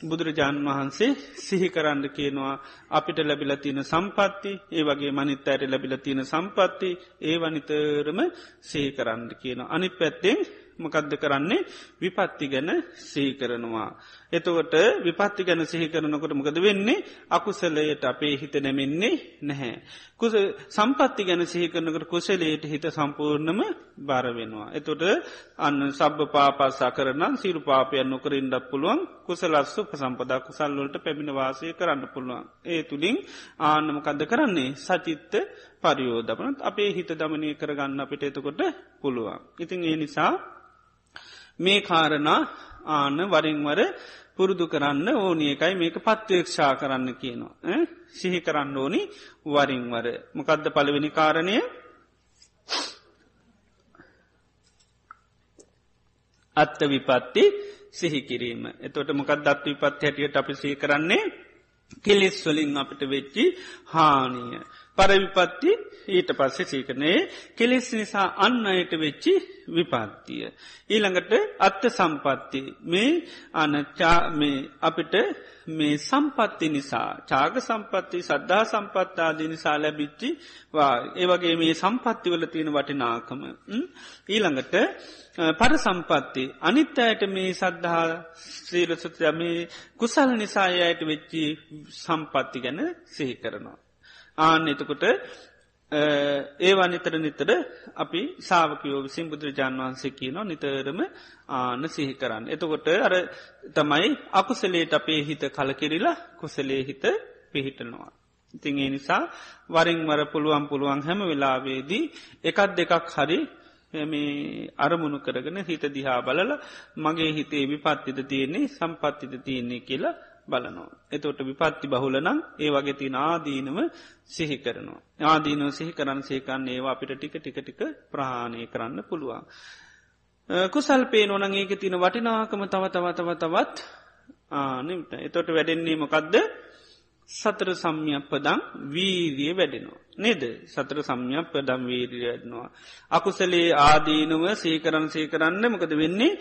බුදුරජාණන් වහන්සේ සිහි කරන්න කියනවා. අපිට ලැබිල තියෙන සම්පත්ති ඒ වගේ මනිත් අයට ලැබිල තියෙන සම්පත්ති ඒ වනිතරම සේ කරන්න කියන අනි පැත්තෙන් මකදද කරන්නේ විපත්ති ගැන සිහි කරනවා. එතකොට විපත්ති ගැන සිහි කරනකොට මොකද වෙන්නේ අකුසලයට අපේ හිත නැමෙන්නේ නැහැ. කුස සම්පත්ති ගැන සිහිකරනකට කුසලයට හිත සම්පූර්ණම බාරවෙනවා. එතොට අන්න සබ්භ පාපස්සා කරනම් සිරු පාපයන් නොකරින්ඩක් පුළුවන් කුසලස්සු පසම්පදා කුසල්ලොලට පැමිණ වාසය කරන්න පුළුවන්. ඒ තුළින් ආනමකද කරන්නේ සචිත්ත පරියෝධපනත් අපේ හිත දමනය කරගන්න අපිට එතකොට පුළුවන්. ඉතින් ඒ නිසා මේ කාරණා ආන වරින්වර පුරුදු කරන්න ඕනි එකයි මේක පත්වේක්ෂා කරන්න කියනවා. සිහි කරන්න ඕනි වරින්වර. මොකදද පළවෙනි කාරණය අත්ත විපත්ති සිහිකිරීම. එතොට මොකක් දත් විපත් හැටියට අපි සිහි කරන්නේ කෙලෙස් වලින් අපිට වෙච්චි හානිය. පරවිපත්ති ඊට පස්සෙ සීකනේ කෙලෙස් නිසා අන්න අයට වෙච්චි විපත්තිය. ඊළඟට අත්ත සම්පත්ති මේ අනචා මේ අපිට මේ සම්පත්ති නිසා චාග සම්පත්ති සද්ධා සම්පත්තාදී නිසා ලැබිච්චි ඒවගේ මේ සම්පත්තිවල තියෙන වටිනාකම. ඊළඟට පර සම්පත්ති අනිත් අයට මේ සද්ධහා ශ්‍රීලසුත්‍රය මේ කුසල් නිසායට වෙච්චි සම්පත්ති ගැන සිහි කරනවා. ආන්න එතකොට ඒවා නිතර නිතර අපි සාාවකයෝ විසින් බුදුරජාන් වහන්සේ කියනවා නිතරම ආන සිහි කරන්න. එතකොට අර තමයි අකුසලේට අපේ හිත කලකිරිලා කුසලේ හිත පිහිටනවා. ඉතින් ඒ නිසා වරින් වර පුළුවන් පුළුවන් හැම වෙලාවේදී එකත් දෙකක් හරි මේ අරමුණු කරගෙන හිත දිහා බලල මගේ හිතේ විපත්තිද තියෙන්නේ සම්පත්තිද තියෙන්නේ කියලා බලනවා. එතොට විපත්ති බහුලනම් ඒ වගේ තින ආදීනව සිහි කරනවා. ආදීනව සිහි කරන්න සේකන්න ඒවා අපිට ටික ටික ටික ප්‍රහාණය කරන්න පුළුවන්. කුසල්පේ නොනං ඒක තින වටිනාකම තව තව තව තවත් ආනට එතොට වැඩෙන්නේ මොකක්ද සතර සම්යප්පදං වීරිය වැඩෙනවා. නේද සතර සම්යප්පදම් වීරිය වැඩනවා. අකුසලේ ආදීනුව සීකරන් සීකරන්න මොකද වෙන්නේ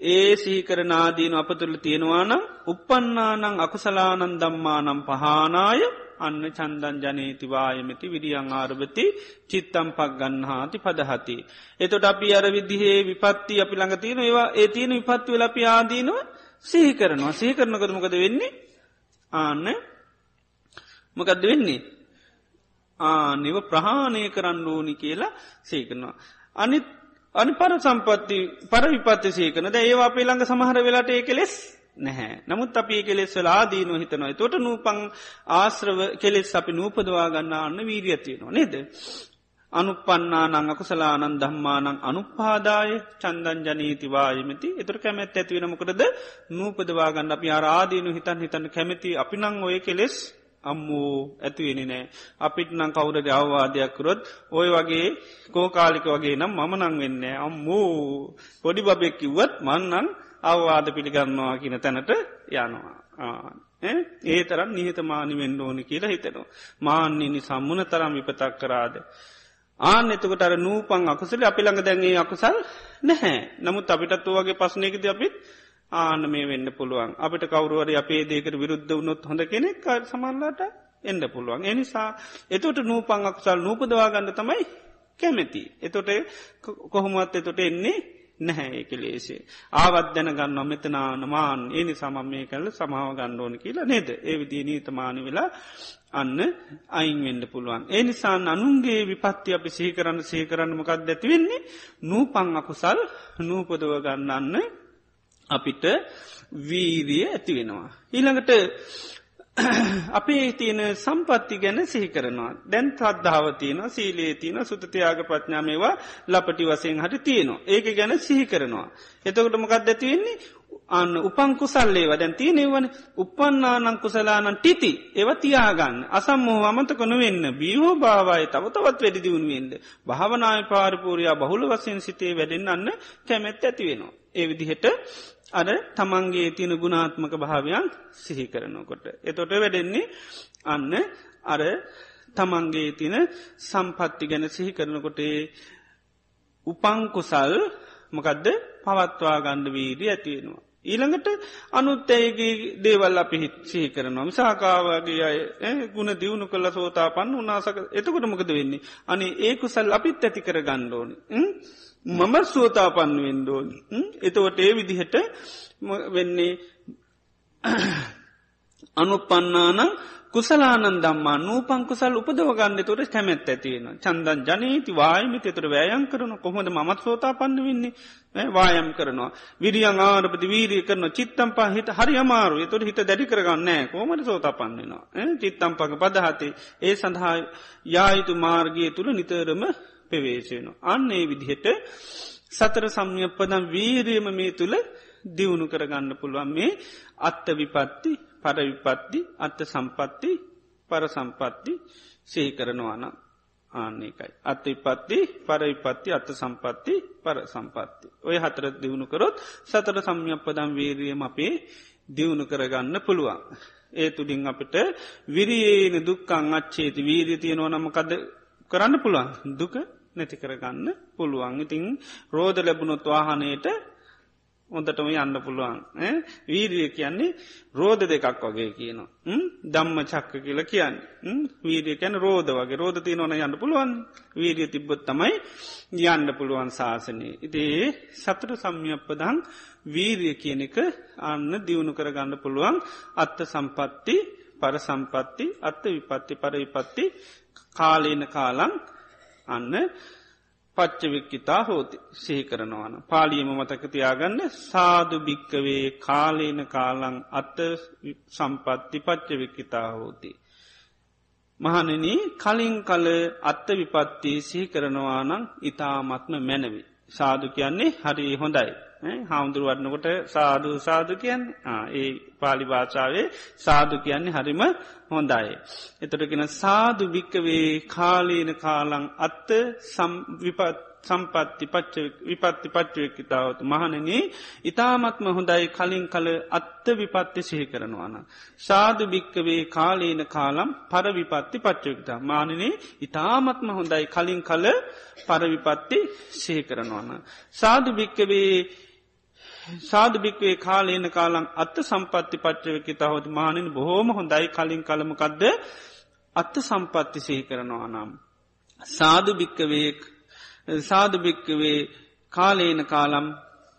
ඒ සීකරනාදීන අප තුළ තියෙනවානම් උපන්නානං අකුසලානන් දම්මානම් පහනාය අන්න චන්දන් ජනේතිවායමති විඩියං ආරභති චිත්තම් පක් ගන්නහාති පදහති. එතොට අපි අර විදිහේ විපත්ති අපි ළඟ තියෙන ඒවා ඒ තියෙන විපත්ති වෙල අපි ආදීනව සිහි කරනවා සිහි කරනකද මොකද වෙන්නේ ආන්න මොකක්ද වෙන්නේ ආනිව ප්‍රහාණය කරන්න ඕනි කියලා සේකරනවා. අනිත් අනි පර සම්පත්ති පර විපත්ති සේකන. ද ඒවා අපේ ළඟ සමහර වෙලාට ඒ කෙලෙස් නැහැ. නමුත් අපි කෙලෙස් වල ආදීනුව හිතනොයි තොට නූපං ආශ්‍රව කෙලෙස් අපි නූපදවා ගන්න අන්න වීරියතියනවා නේද. අනුපන්නානං අකුසලානන් දම්මානං අනුපාදාය චන්දන් ජනීතිවායමති එතුර කැමැත් ඇතිවෙනමකටද නූපදවාගන්න අපි ආරාදීනු හිතන් හිතන්න කැමැති අපි නං ඔය කෙලෙස් අම්මූ ඇතිවෙනි නෑ අපිට නං කවුරද අවවාදයක්කරොත් ඔය වගේ කෝකාලික වගේ නම් මම නං වෙන්න අම්මූ පොඩි බබෙක් කිව්වත් මන්නන් අවවාද පිළිගන්නවා කියන තැනට යනවා. ඒ තරම් නිහතමානි වෙන්න ඕනි කියලා හිතනවා. මාන්‍යනි සම්මුණ තරම් විපතක් කරාද. ආන එතකට අර නූපන් අකුසල අපි ළඟ දැන්ගේ අකුසල් නැහැ නමුත් අපිටත් වගේ පස්සනයකද අපිත් ආන මේ වෙන්න පුළුවන් අපිට කවරුවර අපේ දේකට විරුද්ධ වුණොත් හොඳ කෙනෙක් සමල්ලාට එන්න පුළුවන් එනිසා එතොට නූපන් අකුසල් නූපදවාගන්න තමයි කැමැති. එතොට කොහොමත් එතොට එන්නේ නැහැ ඒක ලේසේ. ආවත් දැන ගන්න මෙතනාන මාන් ඒනි සමම් මේ කල්ල සමාව ගණ්ඩෝන කියලා නේද. ඒ විදිී නීතමානි වෙලා අන්න අයින් වෙන්න පුළුවන්. ඒ නිසා අනුන්ගේ විපත්ති අපි සහිකරන්න සේකරන්න මොකක් ඇතිවෙන්නේ නූපං අකුසල් නූපදව ගන්නන්න අපිට වීරිය ඇති වෙනවා. ඊළඟට [CLEARS THROAT] අපේ තියෙන සම්පත්ති ගැන සිහි කරනවා. දැන් ත්‍රද්ධාව තියෙන සීලේ තියන සුතතියාග ප්‍රඥාමේවා ලපටි වසයෙන් හට තියෙනවා. ඒක ගැන සිහි කරනවා. එතකොට මොකක්ද ඇතිවෙන්නේ අන්න උපං කුසල්ලේව දැන් තියනෙවන උපන්නානං කුසලානන් ටිති ඒව තියාගන්න අසම්මෝ අමතක නොවෙන්න බියෝ භාවය තව තවත් වැඩි දියුණුවෙන්ද භාවනාය පාරපූරයා බහුල වසයෙන් සිතේ වැඩෙන් අන්න කැමැත් ඇති වෙනවා. ඒ විදිහට අර තමන්ගේ තියෙන ගුණාත්මක භාවයන් සිහි කරනකොට. එතොට වැඩෙන්නේ අන්න අර තමන්ගේ තින සම්පත්ති ගැන සිහි කරනකොටේ උපංකුසල් මොකදද පවත්වා ගණ්ඩ වීදී ඇතියෙනවා. ඊළඟට අනුත්තයගේ දේවල් අපි හිත්සී කරනවා මිසාකාවගේ අය ගුණ දියුණු කළ සෝතා පන්න උනාසක එතකොට මොකද වෙන්නේ. අනි ඒකුසල් අපිත් ඇති කර ගණ්ඩෝනි. මම සෝතා පන්න වෙන්ඩෝන්. එතවට ඒ විදිහට වෙන්නේ [COUGHS] අනුපන්නානං කුසලානන් දම්මා නූපං කුසල් උපදවගන්න තොට කැමැත් ඇතියෙන චන්දන් ජනීති වායමිත. තුර වෑයන් කරන කොහොද මත් සෝතා පන්න වෙන්නේ වායම් කරනවා. විරියන් ආරපති වීරිය කරන චිත්තම් පහිත හරි අමාරු තුට හිත දැඩි කරගන්නෑ කෝමට සෝතා පන්නෙනවා චිත්තම් පක පදහතේ. ඒ සඳහා යායුතු මාර්ගය තුළ නිතරම පෙවේශයනවා අන්නේ විදිහට සතර සම්යපදම් වීරියම මේ තුළ දියුණු කරගන්න පුළුවන් මේ අත්ත විපත්ති පරවිපත්ති අත්ත සම්පත්ති පර සම්පත්ති සෙහි කරනවාන ආන්නේකයි. අත්ත විපත්ති පරවිපත්ති අත්ත සම්පත්ති පර සම්පත්ති. ඔය හතර දියුණු කරොත් සතර සම්යප්පදම් වීරියම අපේ දියුණු කරගන්න පුළුවන්. ඒ තුළින් අපට විරියේන දුක්කං අච්චේති වීරිය තියෙනවා නමකද කරන්න පුළුවන් දුක නැති කරගන්න පුළුවන්. ඉතිං රෝධ ලැබුණොත් වාහනයට හොඳටම යන්න පුළුවන්. වීරිය කියන්නේ රෝධ දෙකක් වගේ කියනවා. දම්ම චක්ක කියල කියන්න. වීරිය කැන රෝධ වගේ. රෝධ තියනවන යන්න පුළුවන්. වීරිය තිබ්බොත් තමයි යන්න පුළුවන් ශාසනය ඉතිේ සතර සම්යප්පදං වීරිය කියන එක අන්න දියුණු කරගන්න පුළුවන්. අත්ත සම්පත්ති පර සම්පත්ති අත්ත විපත්ති පර විපත්ති කාලේන කාලං අන්න පච්චවික්කිතා හෝති සිහි කරනවාන. පාලියම මතකතියාගන්න සාදු භික්කවේ කාලේන කාලං අත්ත සම්පත්ති පච්චවික්කිතා හෝති. මහනන කලින් කල අත්ත විපත්ති සිහි කරනවානං ඉතාමත්ම මැනවි. සාදු කියන්නේ හරි හොඳයි. හාමුදුරු වන්නකොට සාධූ සාධු කියන්න ඒ පාලි භාෂාවේ සාධු කියන්නේ හරිම හොඳයි. එතොටගෙන සාධු භික්කවේ කාලීන කාලං අත්ත විපත් සම්පත්ති පච්ච විපත්ති පච්චයකිතාවත් මහනන ඉතාමත්ම හොඳයි කලින් කල අත්ත විපත්ති සිහි කරනවාන. සාධ භික්කවේ කාලේන කාලම් පරවිපත්ති පච්චයකිතා මානනේ ඉතාමත්ම හොඳයි කලින් කල පරවිපත්ති සිහි කරනවාන. සාධ භික්කවේ සාධභික්වේ කාලේන කාලං අත්ත සම්පත්ති පච්චවකි තහොත් මානන බොහෝම හොඳයි. කලින් කළමකක්ද අත්ත සම්පත්ති සහි කරනවා නම්. සාධභික්කවේ සාධභික්කවේ කාලේන කාලම්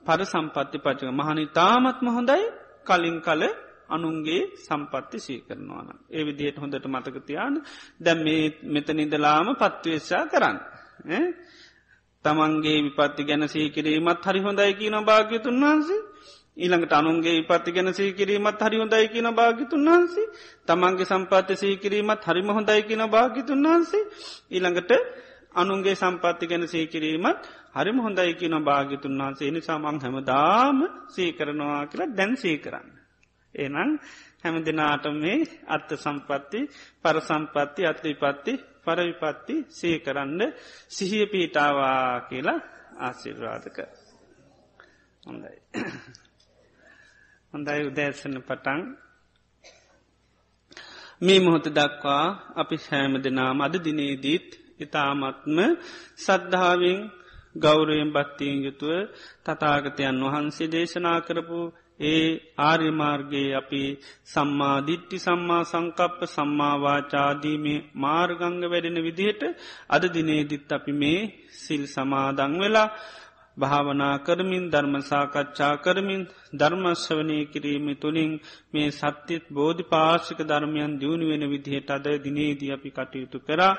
පර සම්පත්ති පච්චක මහනි තාමත්ම හොඳයි. කලින් කල අනුන්ගේ සම්පත්ති සී කරනවාන. ඒ විදියට හොඳට මතකතියාන දැම් මේ මෙතනිදලාම පත්වේශා කරන්න. තමන්ගේ විපත්ති ගැන සීකිරීමත් හරි හොඳයි කියන භාග්‍යතුන් වහන්සේ. ඊළඟට අනුන්ගේ විපත්ති ගැන සීකිරීමත් හරි හොඳයි කියන භාගිතුන් වහන්සේ. තමන්ගේ සම්පාත්‍ය සීකිරීමත් හරිම හොඳයි කියන භාගිතුන් වහන්සේ. ඊළඟට අනුන්ගේ සම්පත්ති ගැන සීකිරීමත් හරිම හොඳයි කියන භාගිතුන් වහන්සේ. නිසාමං හැමදාම සීකරනවා කියලා දැන් සීකරන්න. එනම් හැම දෙනාටම මේ අත්ත සම්පත්ති පරසම්පත්ති අත්ලිපත්ති පරවිපත්ති සීකරන්න සිහිය පීටාවා කියලා ආශිර්වාදක. හොඳයි. හොඳයි උදෑසන පටන් මේ මොහොත දක්වා අපි සෑම දෙනාම අද දිනේදීත් ඉතාමත්ම සද්ධාවෙන් ගෞරයෙන් බත්තියෙන් යුතුව තතාගතයන් වහන්සේ දේශනා කරපු ඒ ආර්යමාර්ගයේ අපි සම්මාධිට්ටි සම්මා සංකප්ප සම්මාවාචාදීමේ මාර්ගංග වැඩෙන විදිහට අද දිනේදිත් අපි මේ සිල් සමාදං වෙලා භාවනා කරමින් ධර්මසාකච්ඡා කරමින් ධර්මශ්වනය කිරීම තුළින් මේ සත්‍යත් බෝධි පාශික ධර්මයන් දියුණු වෙන විදිහට අද දිනේදී අපි කටයුතු කරා.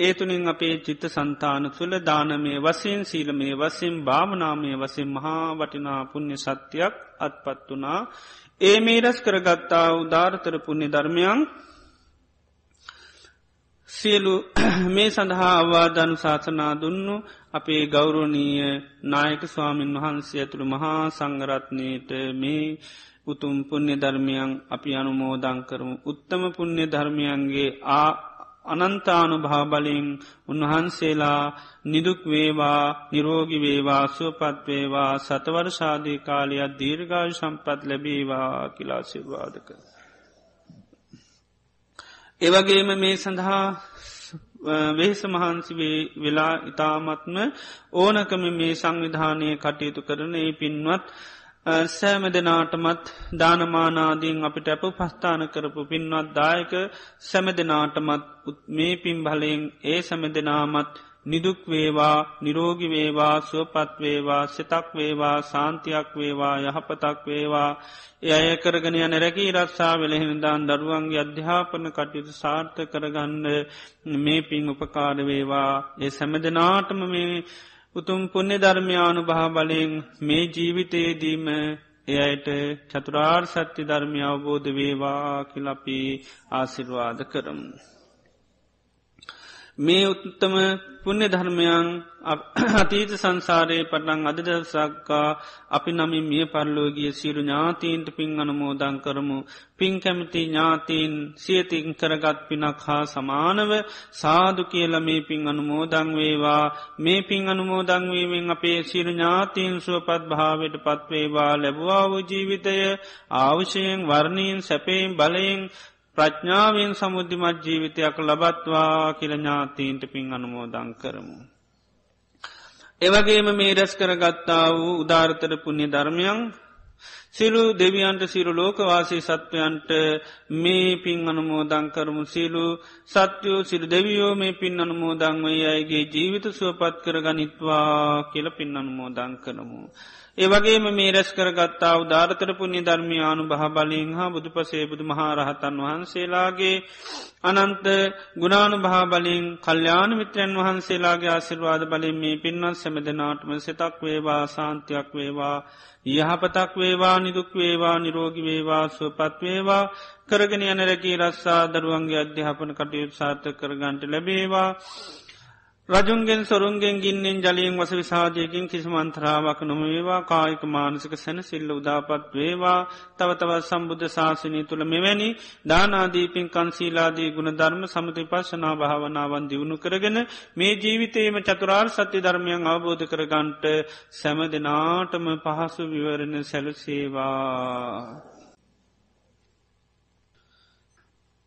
ඒ තුළින් අපේ චිත්ත සන්තාන තුළ දානමය වසයෙන් සීලමේ වසෙන් භාවනාමය වසෙන් මහා වටිනා පුුණ්‍ය සත්‍යයක් අත්පත් වනා ඒ මේ රැස් කරගත්තා උදාරතර පුුණ්‍ය ධර්මයන් සියලු [CLEARS THROAT] මේ සඳහා අවාධනු ශාසනා දුන්නු. අපේ ගෞරෝණීය නායක ස්වාමීන් වහන්සේ ඇතුළු මහා සංගරත්නයට මේ උතුම් පුුණ්‍ය ධර්මයන් අපි අනුමෝදං කරමු. උත්තම පුුණ්‍ය ධර්මයන්ගේ ආ අනන්තානු භාබලින් උන්වහන්සේලා නිදුක් වේවා නිරෝගි වේවා සුවපත්වේවා සතවර්ෂාදී කාලයක් දීර්ගාශ සම්පත් ලැබීවා කියලා සිර්වාදක. ඒවගේම මේ සඳහා වෙහෙස මහන්සි වෙලා ඉතාමත්ම ඕනකම මේ සංවිධානය කටයුතු කරන ඒ පින්වත් සෑම දෙනාටමත් දානමානාදීන් අපිට ඇප පස්ථාන කරපු පින්වත් දායක සැම දෙනාටමත් මේ පින් බලයෙන් ඒ සැම දෙනාමත් නිදුක් වේවා නිරෝගි වේවා සුවපත් වේවා සිතක් වේවා සාන්තියක් වේවා යහපතක් වේවා. එය කරගෙන යන රැකී රත්සා වෙලහෙනදාන් දරුවන්ගේ අධ්‍යාපන කටයුතු සාර්ථ කරගන්න මේ පින් උපකාර වේවා. ඒ සැමදනාටම මේ උතුම් පුුණ්‍ය ධර්මයානු භා බලයෙන් මේ ජීවිතයේදීම එයට චතුරාර් සත්‍ය ධර්මය අවබෝධ වේවා කිලපි ආසිර්වාද කරමු. මේ උත්තම පුුණ්‍ය ධර්මයන් අතීත සංසාරයේ පටන් අදදසක්කා අපි නමින් මිය පරලෝගිය සිරු ඥාතීන්ට පින් අනුමෝදං කරමු. පින් කැමති ඥාතීන් සියතින් කරගත් පිනක් හා සමානව සාදු කියල මේ පින් අනුමෝදං වේවා. මේ පින් අනුමෝදංවීමෙන් අපේ සිරු ඥාතීන් සුවපත් භාවට පත්වේවා ලැබවා වූ ජීවිතය ආවශයෙන් වර්ණීන් සැපයෙන් බලයෙන් ප්‍රඥාවෙන් සමුද්ධිමත් ජීවිතයක් ලබත්වා කියල ඥාතීන්ට පින් අනුමෝදං කරමු. එවගේම මේ රැස් කරගත්තා වූ උදාරතර පුුණ්‍ය ධර්මයන් සිලු දෙවියන්ට සිරු ලෝකවාසී සත්වයන්ට මේ පින් අනුමෝදං කරමු සිලු සත්‍යයෝ සිරු දෙවියෝ මේ පින් අනුමෝදංවයි අයගේ ජීවිත සුවපත් කර ගනිත්වා කියල පින් අනුමෝදං කරමු. ඒවගේම මේ රැස් කරගත්තා උදාරතර පුුණි ධර්මයානු බහ බලින් හා බුදු පසේ බුදු මහාරහතන් වහන්සේලාගේ අනන්ත ගුණානු බහ බලින් කල්්‍යාන මිත්‍රයන් වහන්සේලාගේ ආසිර්වාද බලින් මේ පින්වත් සැමදනාටම සිතක් වේවා සාන්තියක් වේවා යහපතක් වේවා නිදුක් වේවා නිරෝගි වේවා සුවපත් වේවා කරගෙන යනරැකී රස්සා දරුවන්ගේ අධ්‍යාපන කටයුතු සාර්ථ කරගන්ට ලැබේවා. රජුන්ගෙන් සොරුන්ගෙන් ගින්නෙන් ජලියෙන් වස විසාජයකින් කිසිමන්ත්‍රාවක් නොමේවා කායික මානසික සැන සිල්ල උදාපත් වේවා තවතවත් සම්බුද්ධ ශාසනය තුළ මෙවැනි දානාදීපින් කන්සීලාදී ගුණ ධර්ම සමති පශනා භාවනාවන් දියුණු කරගෙන මේ ජීවිතයේම චතුරාර් සත්‍ය ධර්මයන් අවබෝධ කරගන්ට සැම දෙනාටම පහසු විවරණ සැලසේවා.